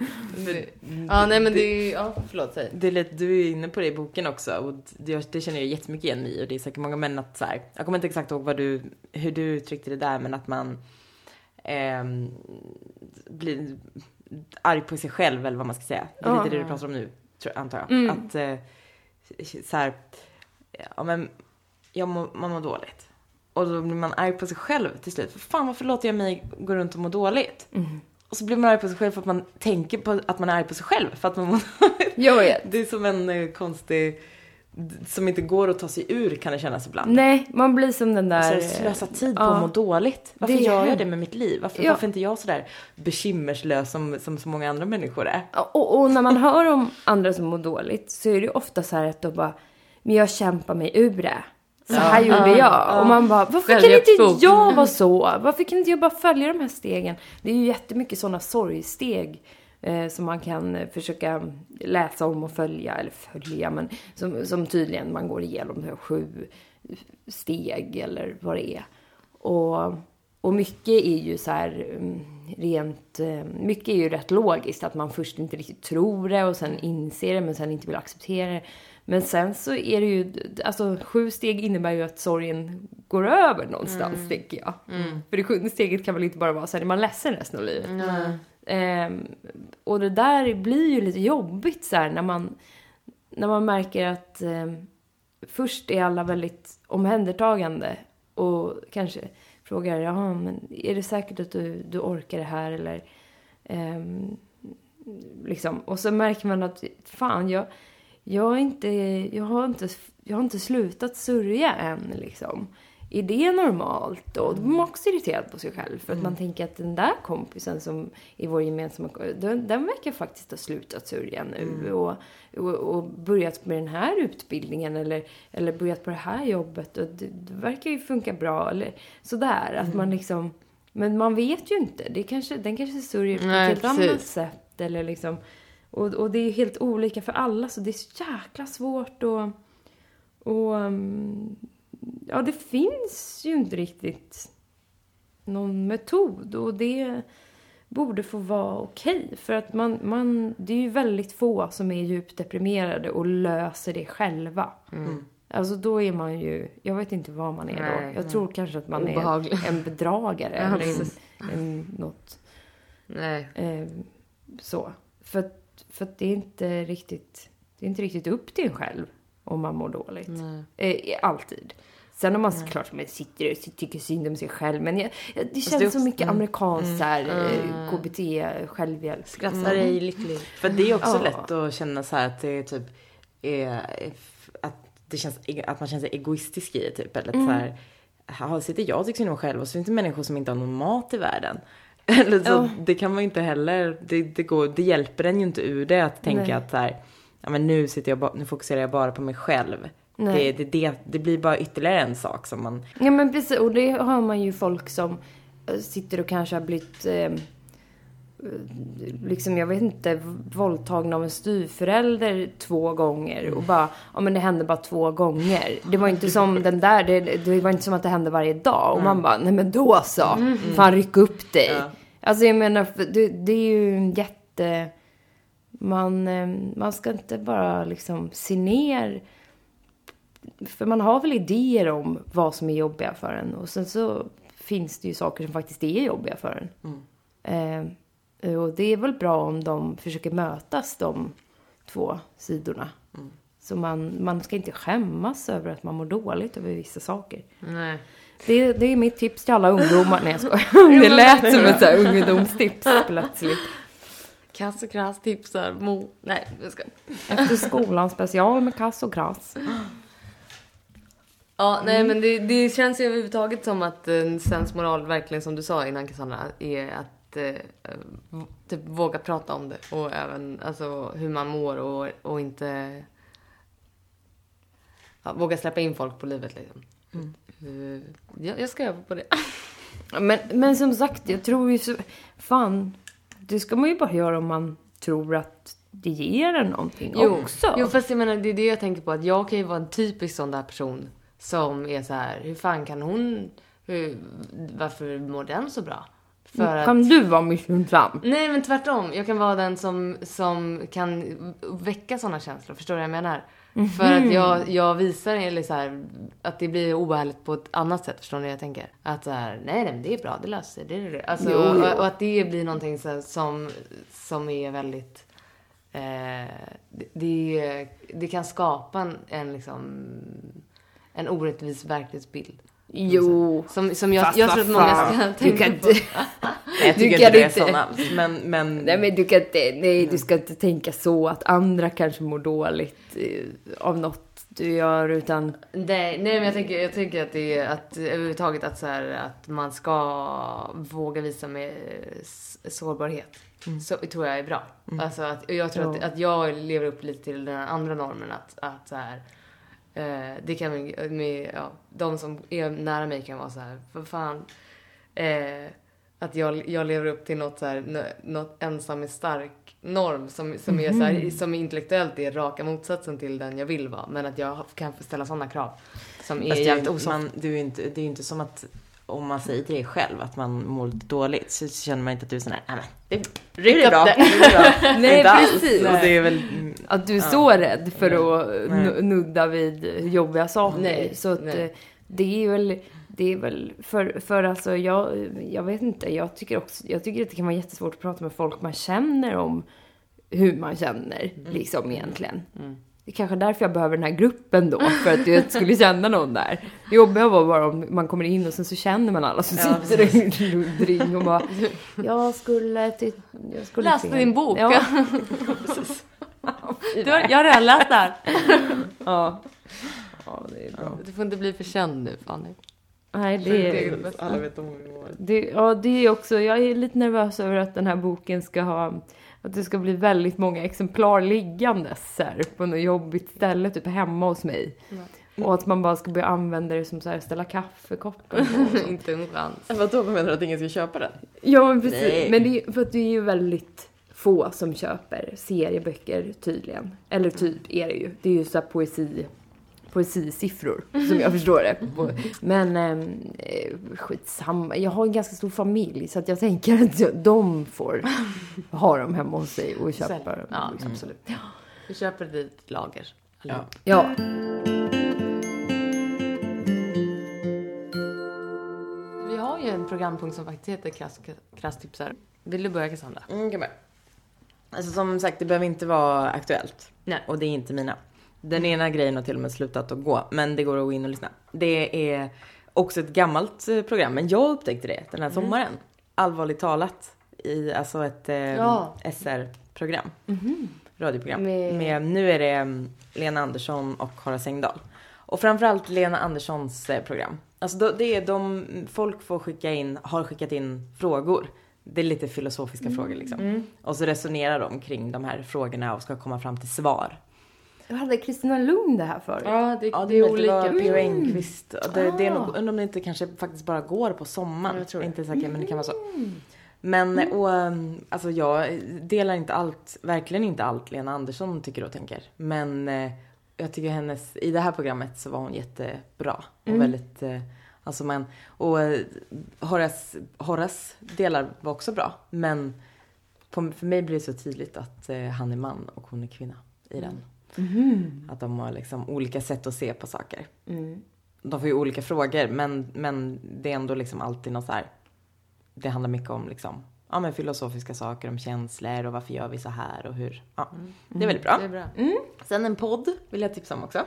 ja, nej men det är ja, förlåt, säg. Det är lite, du är inne på det i boken också och det, det känner jag jättemycket igen i och det är säkert många män att så här, jag kommer inte exakt ihåg vad du, hur du uttryckte det där men att man ehm, blir arg på sig själv eller vad man ska säga. Det är lite det du pratar om nu, tror, antar jag. Mm. Att eh, så här, ja men jag man mår dåligt. Och då blir man arg på sig själv till slut. För fan varför låter jag mig gå runt och må dåligt? Mm. Och så blir man arg på sig själv för att man tänker på att man är arg på sig själv. För att man mår Jag vet. det är som en eh, konstig, som inte går att ta sig ur kan det kännas ibland. Nej, man blir som den Så där... här, slösa tid på ja. att må dåligt. Varför Det gör jag det med mitt liv? Varför, Ja. varför är inte jag sådär bekymmerslös som, som så många andra människor är? Och, och när man hör om andra som mår dåligt så är det ofta så här att de bara, men jag kämpar mig ur det. Så här gjorde jag. Och man bara, varför kan inte Självhjälpsbok. jag vara så? Varför kan inte jag bara följa de här stegen? Det är ju jättemycket sådana sorgsteg eh, som man kan försöka läsa om och följa, eller följa, men som, som tydligen man går igenom sju steg eller vad det är. Och, och mycket är ju så här mm, rent, eh, mycket är ju rätt logiskt. Att man först inte riktigt tror det och sen inser det men sen inte vill acceptera det. Men sen så är det ju, alltså sju steg innebär ju att sorgen går över någonstans, Mm. tänker jag. För det sjunde steget kan väl inte bara vara så här, är man ledsen resten av livet. Ehm, och det där blir ju lite jobbigt så här när man, när man märker att ehm, först är alla väldigt omhändertagande och kanske frågar, jaha, men är det säkert att du, du orkar det här eller ehm, liksom. Och så märker man att fan, jag, jag, är inte, jag, har inte, jag har inte slutat sörja än liksom. Är det normalt då? Då blir man också irriterad på sig själv. För att man tänker att den där kompisen som är vår gemensamma den, den verkar faktiskt ha slutat sörja nu. Och, och, och börjat med den här utbildningen eller, eller börjat på det här jobbet. Och det, det verkar ju funka bra. Eller sådär. Att man liksom... Men man vet ju inte. Det kanske, den kanske sörjer på ett helt annat sätt. Eller liksom, och, och det är helt olika för alla. Så det är så jäkla svårt att... Och, um, ja, det finns ju inte riktigt någon metod och det borde få vara okej. För att man, man, det är ju väldigt få som är djupt deprimerade och löser det själva. Alltså då är man ju, jag vet inte vad man är då. Nej, Jag tror kanske att man Obehaglig. är en bedragare eller en, en, något Nej. eh, så. För, att- för att det är inte riktigt, det är inte riktigt upp till en själv om man mår dåligt. Nej. Eh, alltid. Sen om man såklart man sitter och tycker synd om sig själv. Men jag, jag, det känns det så mycket amerikanskt så här, eh, Mm. KBT, självhjälp. Skrattar dig lycklig. För det är också Ja. lätt att känna så här att det är typ är, att det känns att man känner sig egoistisk i det typ. Eller att så här, här sitter jag och tycker synd om mig själv och så finns det människor som inte har någon mat i världen. Eller så, Ja. Det kan man ju inte heller, det, det, går, det hjälper en ju inte ur det att tänka Nej. att så här, ja men nu sitter jag, ba- nu fokuserar jag bara på mig själv. Det, det, det, det blir bara ytterligare en sak som man, Ja men precis, och det har man ju folk som eh, sitter och kanske har blivit eh, liksom, jag vet inte, våldtagna av en styvförälder två gånger och bara, ja men det hände bara två gånger. Det var inte som den där, det, det var inte som att det hände varje dag. Och man bara, nej men då så, fan ryck upp dig. Ja. Alltså jag menar, det, det är ju jätte, man, eh, man ska inte bara liksom se ner för man har väl idéer om vad som är jobbiga för en. Och sen så finns det ju saker som faktiskt är jobbiga för en. Eh, och det är väl bra om de försöker mötas, de två sidorna. Så man, man ska inte skämmas över att man mår dåligt över vissa saker. Nej. Det, det är mitt tips till alla ungdomar. Nej jag skojar. Det lät som ett så här ungdomstips plötsligt. Kass och krass tipsar Mo... Nej, jag ska. Efter skolan special med kass och krass. Ja, nej men det, det känns ju överhuvudtaget som att en sensmoral, verkligen som du sa innan Cassandra, är att eh, typ våga prata om det och även alltså hur man mår och, och inte ja, våga släppa in folk på livet liksom. Eh, jag, jag ska öva på det. Men, men som sagt, jag tror ju så... Fan, det ska man ju bara göra om man tror att det ger en någonting också. jo, fast jag menar det är det jag tänker på att jag kan ju vara en typisk sån där person som är så här, hur fan kan hon, hur, varför mår den så bra? För att Kan du vara missunnsam? Nej men tvärtom. Jag kan vara den som, som kan väcka sådana känslor. Förstår du vad jag menar? För att jag, jag visar eller så här, att det blir obehagligt på ett annat sätt. Förstår ni vad jag tänker? Att så här, nej, nej det är bra, det löser sig. Det, är det. Alltså, Jo, jo. Och, och att det blir någonting så här, som, som är väldigt... Eh, det, det, det kan skapa en, en liksom en orättvis verklighetsbild. Jo. Som, som jag, Fast jag tror att många ska du tänka kan på. inte- jag Du tycker inte det är inte- alls. Men, men, Nej men du kan inte, nej du ska inte tänka så att andra kanske mår dåligt eh, av något du gör utan Nej, nej men jag tänker, jag tänker att det är att överhuvudtaget att, så här, att man ska våga visa med sårbarhet. Så tror jag är bra. Alltså att, och jag tror att, att jag lever upp lite till den andra normen att, att så här, eh, det kan med, ja, de som är nära mig kan vara så här, för fan. Eh, att jag, jag lever upp till något så här, nå- något ensam är stark norm som, som är så här, som intellektuellt är raka motsatsen till den jag vill vara. Men att jag kan ställa sådana krav som är är jävligt osoft. du är inte, det är inte som att om man säger till dig själv att man mår lite dåligt så känner man inte att du är sån här, nej men det, är bra. det." Det är bra. Nej, precis. Och det är väl, Att du är så rädd för att Nej. nu- nudda vid jobbiga saker. Nej, Så att nej. eh, det är väl, det är väl för, för alltså jag, jag vet inte, jag tycker också, jag tycker att det kan vara jättesvårt att prata med folk man känner om hur man känner, liksom egentligen. Det är kanske därför jag behöver den här gruppen då, för att jag skulle känna någon där. Det jobbiga var bara om man kommer in och sen så känner man alla som Ja, sitter i en ring och bara, jag skulle till, jag skulle Läste till- din bok. Ja. Du har, jag har redan läst det här. Ja. Ja, det är bra. Du får inte bli för känd nu Fanny. Nej, det är... alla vet om. Det, ja, det är också, jag är lite nervös över att den här boken ska ha, att det ska bli väldigt många exemplar liggandes här på något jobbigt ställe, typ hemma hos mig. Och att man bara ska börja använda det som så här, ställa kaffekoppen på. inte en chans. Vadå, vad menar du att ingen ska köpa den? Ja, men precis. Nej. Men det är för att det är ju väldigt få som köper serieböcker tydligen. Eller typ är det ju. Det är ju så här poesi, poesisiffror som jag förstår det. Men ehm, eh, skitsamma. Jag har en ganska stor familj så att jag tänker att jag, de får ha dem hemma hos sig och köpa dem. Ja, liksom. absolut. Vi köper dit lager. Ja. Ja. Vi har ju en programpunkt som faktiskt heter klass, klasstipsar. Vill du börja Cassandra? Mm, kan börja. Alltså som sagt, det behöver inte vara aktuellt. Nej. Och det är inte mina. Den ena grejen har till och med slutat att gå, men det går att gå in och lyssna. Det är också ett gammalt eh, program, men jag upptäckte det den här sommaren. Allvarligt talat. I alltså ett eh, Ja. SR-program. Radioprogram. Med- Med... nu är det mm, Lena Andersson och Horace Engdahl. Och framförallt Lena Anderssons eh, program. Alltså det är de, folk får skicka in, har skickat in frågor. Det är lite filosofiska frågor liksom. Och så resonerar de kring de här frågorna och ska komma fram till svar. Jag hade Kristina Lund det här förut. Ja, det, Ja, det är olika. P.O. Enquist. Och Det, det är nog, Ah. undrar om det inte kanske faktiskt bara går på sommaren. Ja, jag tror det. Inte säker, men det kan vara så. Men och, um, alltså jag delar inte allt, verkligen inte allt Lena Andersson tycker och tänker. Men eh, jag tycker hennes, i det här programmet så var hon jättebra. Och väldigt, eh, alltså man, och eh, Horace, Horace delar var också bra. Men på, för mig blir det så tydligt att han är man och hon är kvinna i den. Att de har liksom olika sätt att se på saker. De får ju olika frågor men, men det är ändå liksom alltid något så här. Det handlar mycket om liksom, ja men filosofiska saker, om känslor och varför gör vi så här och hur. Ja, det är väldigt bra. Är bra. Sen en podd vill jag tipsa om också.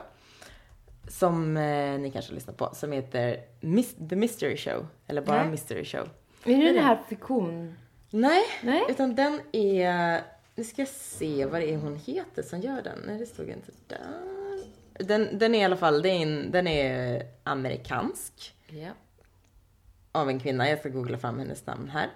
Som eh, ni kanske har lyssnat på, som heter Mis- The Mystery Show. Eller bara Nej. Mystery Show. Är det den här fiktion? Nej, Nej. utan den är... Nu ska jag se vad det är hon heter som gör den. Nej, det stod inte där. Den, den är i alla fall, är en, den är amerikansk. Ja. Av en kvinna, jag ska googla fram hennes namn här.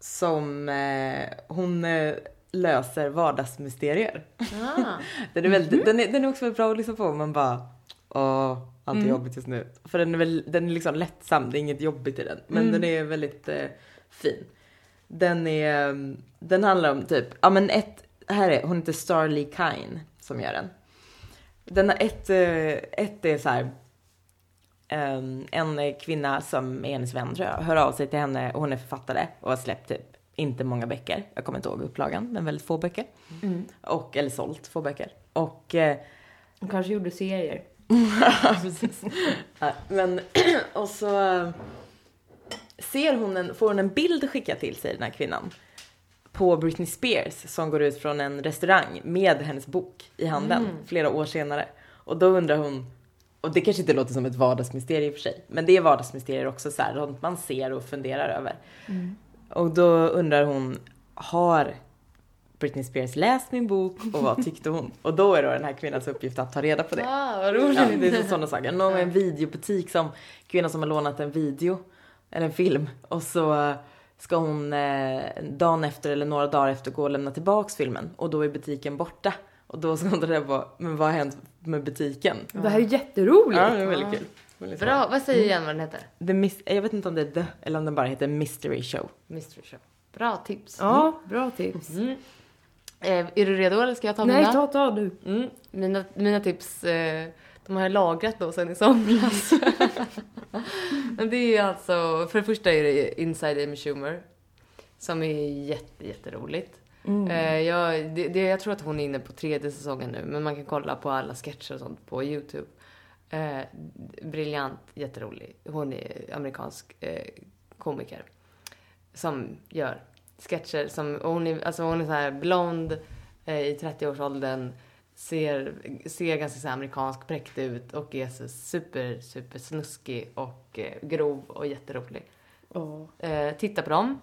Som, eh, hon eh, löser vardagsmysterier. Ah. Den är, väldigt, den, är, den är också väldigt bra att lyssna på. Man bara, åh, allt är jobbigt just nu. För den är, väl, den är liksom lättsam, det är inget jobbigt i den. Men den är väldigt eh, fin. Den är, mm, den handlar om typ, ja men ett, här är, hon heter Starly Kine som gör den. Den har ett, eh, ett är så här. ehm, en kvinna som är hennes vän tror jag, hör av sig till henne och hon är författare och har släppt typ inte många böcker. Jag kommer inte ihåg upplagan, men väldigt få böcker. Och, eller sålt få böcker. Och eh, Hon kanske gjorde serier. Precis. Ja, men, och så ser hon en, får hon en bild skickad till sig, den här kvinnan. På Britney Spears som går ut från en restaurang med hennes bok i handen flera år senare. Och då undrar hon, och det kanske inte låter som ett vardagsmysterium för sig, men det är vardagsmysterier också så här, sånt man ser och funderar över. Och då undrar hon, har Britney Spears läst min bok och vad tyckte hon? Och då är då den här kvinnans uppgift att ta reda på det. Ah, vad roligt. Ja, det är så- sådana saker. Någon en videobutik som kvinna som har lånat en video eller en film och så ska hon eh, dagen efter eller några dagar efter gå och lämna tillbaks filmen och då är butiken borta. Och då ska hon ta reda på, men vad har hänt med butiken? Det här är jätteroligt. Ja, det är väldigt kul. Väldigt Bra, vad säger igen vad den heter? The mis- jag vet inte om det är The eller om den bara heter Mystery Show. Mystery Show. Bra tips. Ja, bra tips. Mm. Eh, är du redo eller ska jag ta Nej, mina? ta, ta du. Mm. Mina, mina tips, eh, de har jag lagrat då sen i somras. Men det är alltså, för det första är det Inside Amy Schumer. Som är jätte, jätteroligt. Mm. Eh, jag, det, det, jag tror att hon är inne på tredje säsongen nu, men man kan kolla på alla sketcher och sånt på YouTube. Eh, briljant, jätterolig. Hon är amerikansk eh, komiker. Som gör sketcher som, och hon är, alltså hon är så här blond eh, i 30-årsåldern. Ser, ser ganska så amerikansk präktig ut och är så super, super snuskig och eh, grov och jätterolig. Åh. Eh, titta på dem.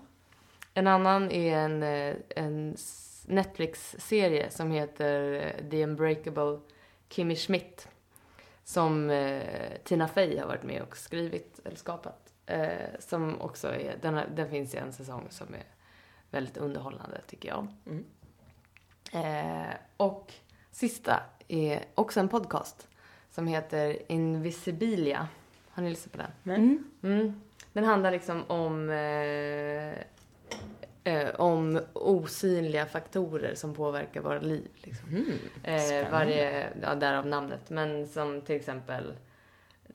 En annan är en, eh, en Netflix-serie som heter eh, The Unbreakable Kimmy Schmidt. Som eh, Tina Fey har varit med och skrivit eller skapat. Eh, som också är, den, har, den finns i en säsong som är väldigt underhållande tycker jag. Mm. Och sista är också en podcast som heter Invisibilia. Har ni lyssnat på den? Nej. Mm. Mm. Den handlar liksom om, eh, eh, om osynliga faktorer som påverkar våra liv. Liksom. Mm. Eh, varje, ja, därav namnet. Men som till exempel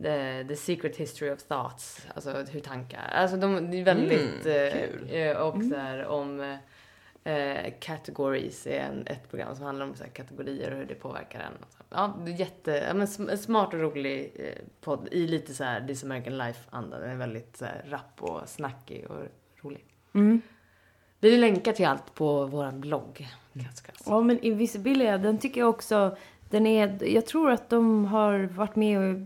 the, the secret history of thoughts. Alltså hur tankar, alltså de, det är väldigt, Mm, eh, kul. eh, och så här om eh, categories är en, ett program som handlar om så här, kategorier och hur det påverkar en. Ja, det är jätte, ja, men sm- smart och rolig eh, podd i lite så här This American Life-anda. Den är väldigt så här, rapp och snackig och rolig. Mm. Vi länkar till allt på vår blogg. Ganska. Ja, men Invisibilia, den tycker jag också, den är, jag tror att de har varit med och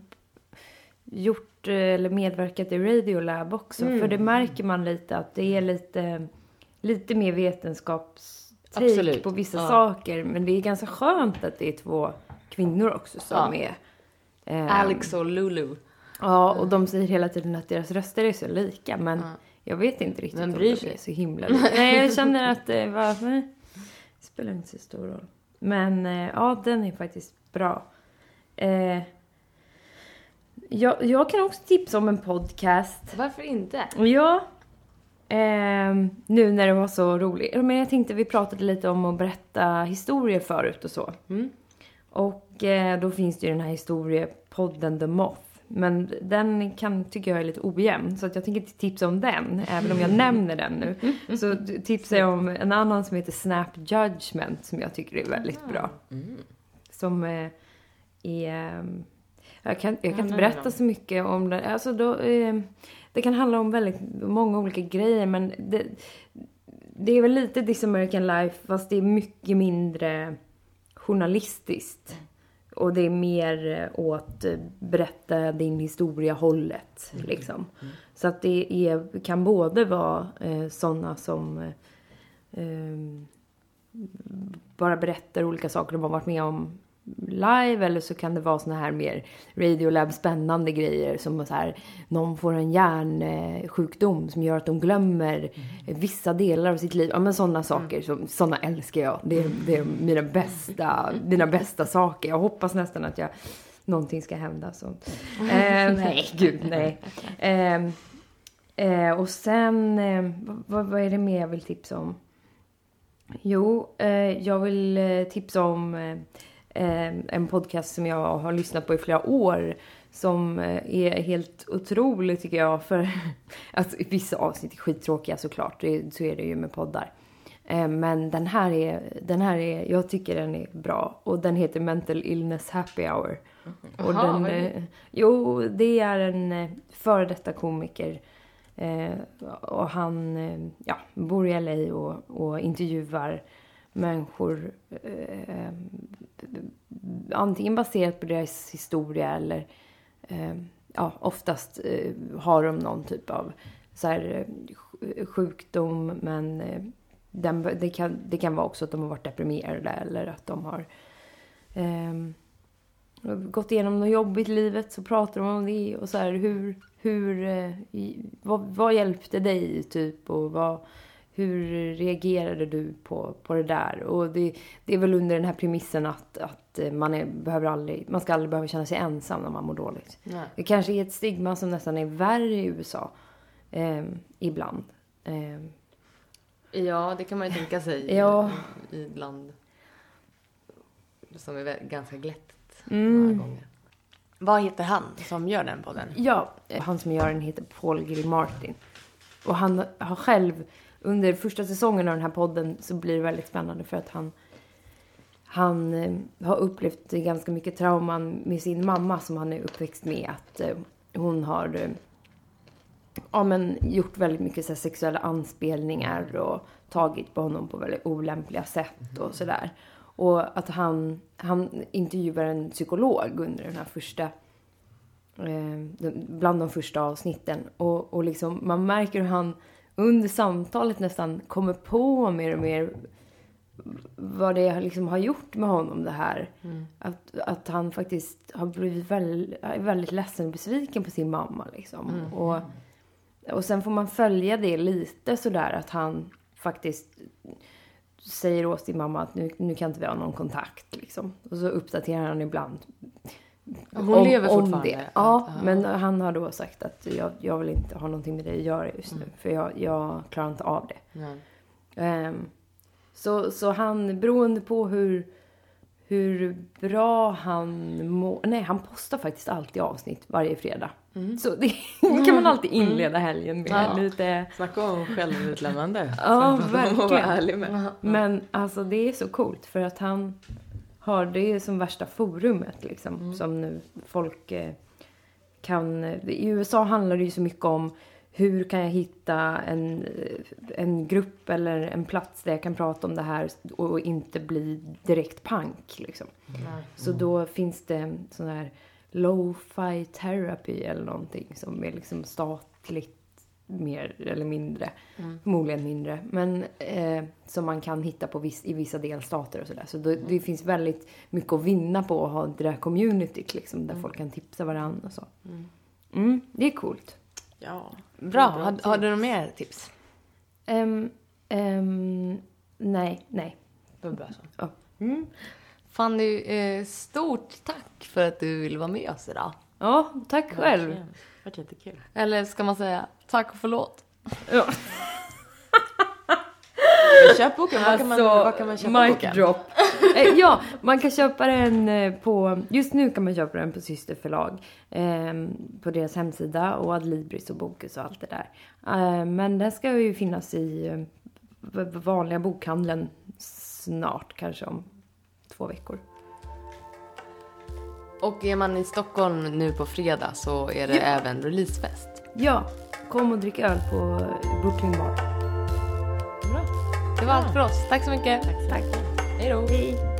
gjort eh, eller medverkat i Radiolab också. Mm. För det märker man lite att det är lite, lite mer vetenskapstake Absolut, på vissa ja. saker. Men det är ganska skönt att det är två kvinnor också som Ja. är... eh, Alex och Lulu. Ja, och de säger hela tiden att deras röster är så lika. Men Ja. jag vet inte riktigt om de är så himla lika. Nej, jag känner att det var... Nej, spelar inte så stor roll. Men eh, ja, den är faktiskt bra. Eh, jag, jag kan också tipsa om en podcast. Varför inte? Ja. Ehm, nu när det var så roligt. Men jag tänkte vi pratade lite om att berätta historier förut och så. Mm. Och eh, då finns det ju den här historiepodden The Moth. Men den kan, tycker jag är lite ojämn. Så att jag tänker inte tipsa om den, även om jag nämner den nu. Så tipsar jag om en annan som heter Snap Judgment, som jag tycker är väldigt bra. Mm. Som eh, är... eh, Jag kan, jag kan inte berätta så mycket om det. Alltså då, eh, det kan handla om väldigt många olika grejer, men det, det är väl lite This American Life, fast det är mycket mindre journalistiskt. Och det är mer eh, åt eh, berätta din historia hållet. Liksom. Så att det är, kan både vara eh, sådana som eh, ehm, bara berättar olika saker de har varit med om live eller så kan det vara såna här mer Radiolab spännande grejer som så här någon får en hjärnsjukdom som gör att de glömmer vissa delar av sitt liv. Ja men sådana saker, som, sådana älskar jag. Det är, det är mina bästa, mina bästa saker. Jag hoppas nästan att jag någonting ska hända så. Eh, nej, gud nej. Eh, eh, och sen, eh, vad, vad är det mer jag vill tipsa om? Jo, eh, jag vill eh, tipsa om eh, en podcast som jag har lyssnat på i flera år. Som eh, är helt otrolig tycker jag. För att vissa avsnitt är skittråkiga såklart. Det, så är det ju med poddar. Eh, men den här, är, den här är, jag tycker den är bra. Och den heter Mental Illness Happy Hour. Och Jaha, den, det? eh, jo, det är en eh, före detta komiker. Eh, och han eh, ja, bor i LA och, och intervjuar människor. Eh, eh, antingen baserat på deras historia eller eh, ja, oftast eh, har de någon typ av så här, eh, sjukdom men eh, den, det, kan, det kan vara också att de har varit deprimerade eller att de har ehm, gått igenom något jobbigt i livet så pratar de om det och så här hur, hur eh, vad, vad hjälpte dig typ och vad, hur reagerade du på, på det där? Och det, det är väl under den här premissen att, att eh, man, är, behöver aldrig, man ska aldrig behöva känna sig ensam när man mår dåligt. Nej. Det kanske är ett stigma som nästan är värre i USA eh, ibland. Eh, Ja, det kan man ju tänka sig Ja. i, i ett land som är ganska glättigt Mm. många gånger. Vad heter han som gör den podden? Ja, eh, han som gör den heter Paul Gilmartin. Och han har själv, under första säsongen av den här podden så blir det väldigt spännande för att han han eh, har upplevt ganska mycket trauman med sin mamma som han är uppväxt med. Att eh, hon har eh, ja, men, gjort väldigt mycket så här, sexuella anspelningar och tagit på honom på väldigt olämpliga sätt och sådär. Och att han, han intervjuar en psykolog under den här första eh, bland de första avsnitten. Och, och liksom, man märker hur han under samtalet nästan kommer på mer och mer vad det liksom har gjort med honom det här. Mm. Att, att han faktiskt har blivit väldigt, väldigt ledsen och besviken på sin mamma liksom. Mm. Och, och sen får man följa det lite sådär att han faktiskt säger åt sin mamma att nu, nu kan inte vi ha någon kontakt liksom. Och så uppdaterar han ibland. Hon om, lever fortfarande? det. Ja, ja, men han har då sagt att jag, jag vill inte ha någonting med det att göra just nu. Mm. För jag, jag klarar inte av det. Um, så, så han, beroende på hur, hur bra han mår. Nej, han postar faktiskt alltid avsnitt varje fredag. Mm. Så det kan man alltid mm. inleda helgen med. Ja. Lite... Snacka om självutlämnande. ja, verkligen. Med. Men alltså det är så coolt för att han har det som värsta forumet liksom. Mm. Som nu folk eh, kan... I USA handlar det ju så mycket om hur kan jag hitta en, en grupp eller en plats där jag kan prata om det här och inte bli direkt pank liksom. Mm. Så då finns det sån här lo-fi therapy eller någonting som är liksom statligt mer eller mindre. Mm. Förmodligen mindre. Men eh, som man kan hitta på viss, i vissa delstater och sådär. Så då, mm. det finns väldigt mycket att vinna på att ha det där communityt liksom. Där mm. folk kan tipsa varandra och så. Mm. mm det är coolt. Ja. Bra. Har, har, du några mer tips? Um, um, nej, nej. Det var bra så. Mm. Fanny, eh, stort tack för att du ville vara med oss idag. Ja, tack själv. Det var jättekul. Eller ska man säga tack och förlåt? Ja. Köp boken. Var kan man, alltså, var kan man köpa mic boken? drop. Eh, ja, man kan köpa den eh, på, just nu kan man köpa den på Syster förlag. Eh, på deras hemsida och Adlibris och Bokus och allt det där. Eh, men den ska ju finnas i eh, vanliga bokhandeln snart, kanske om två veckor. Och är man i Stockholm nu på fredag så är det ja. även releasefest. Ja, kom och drick öl på Brooklyn Bar. Bra. Det var allt för oss. Tack så mycket. Tack. Tack. Hej då. Hej.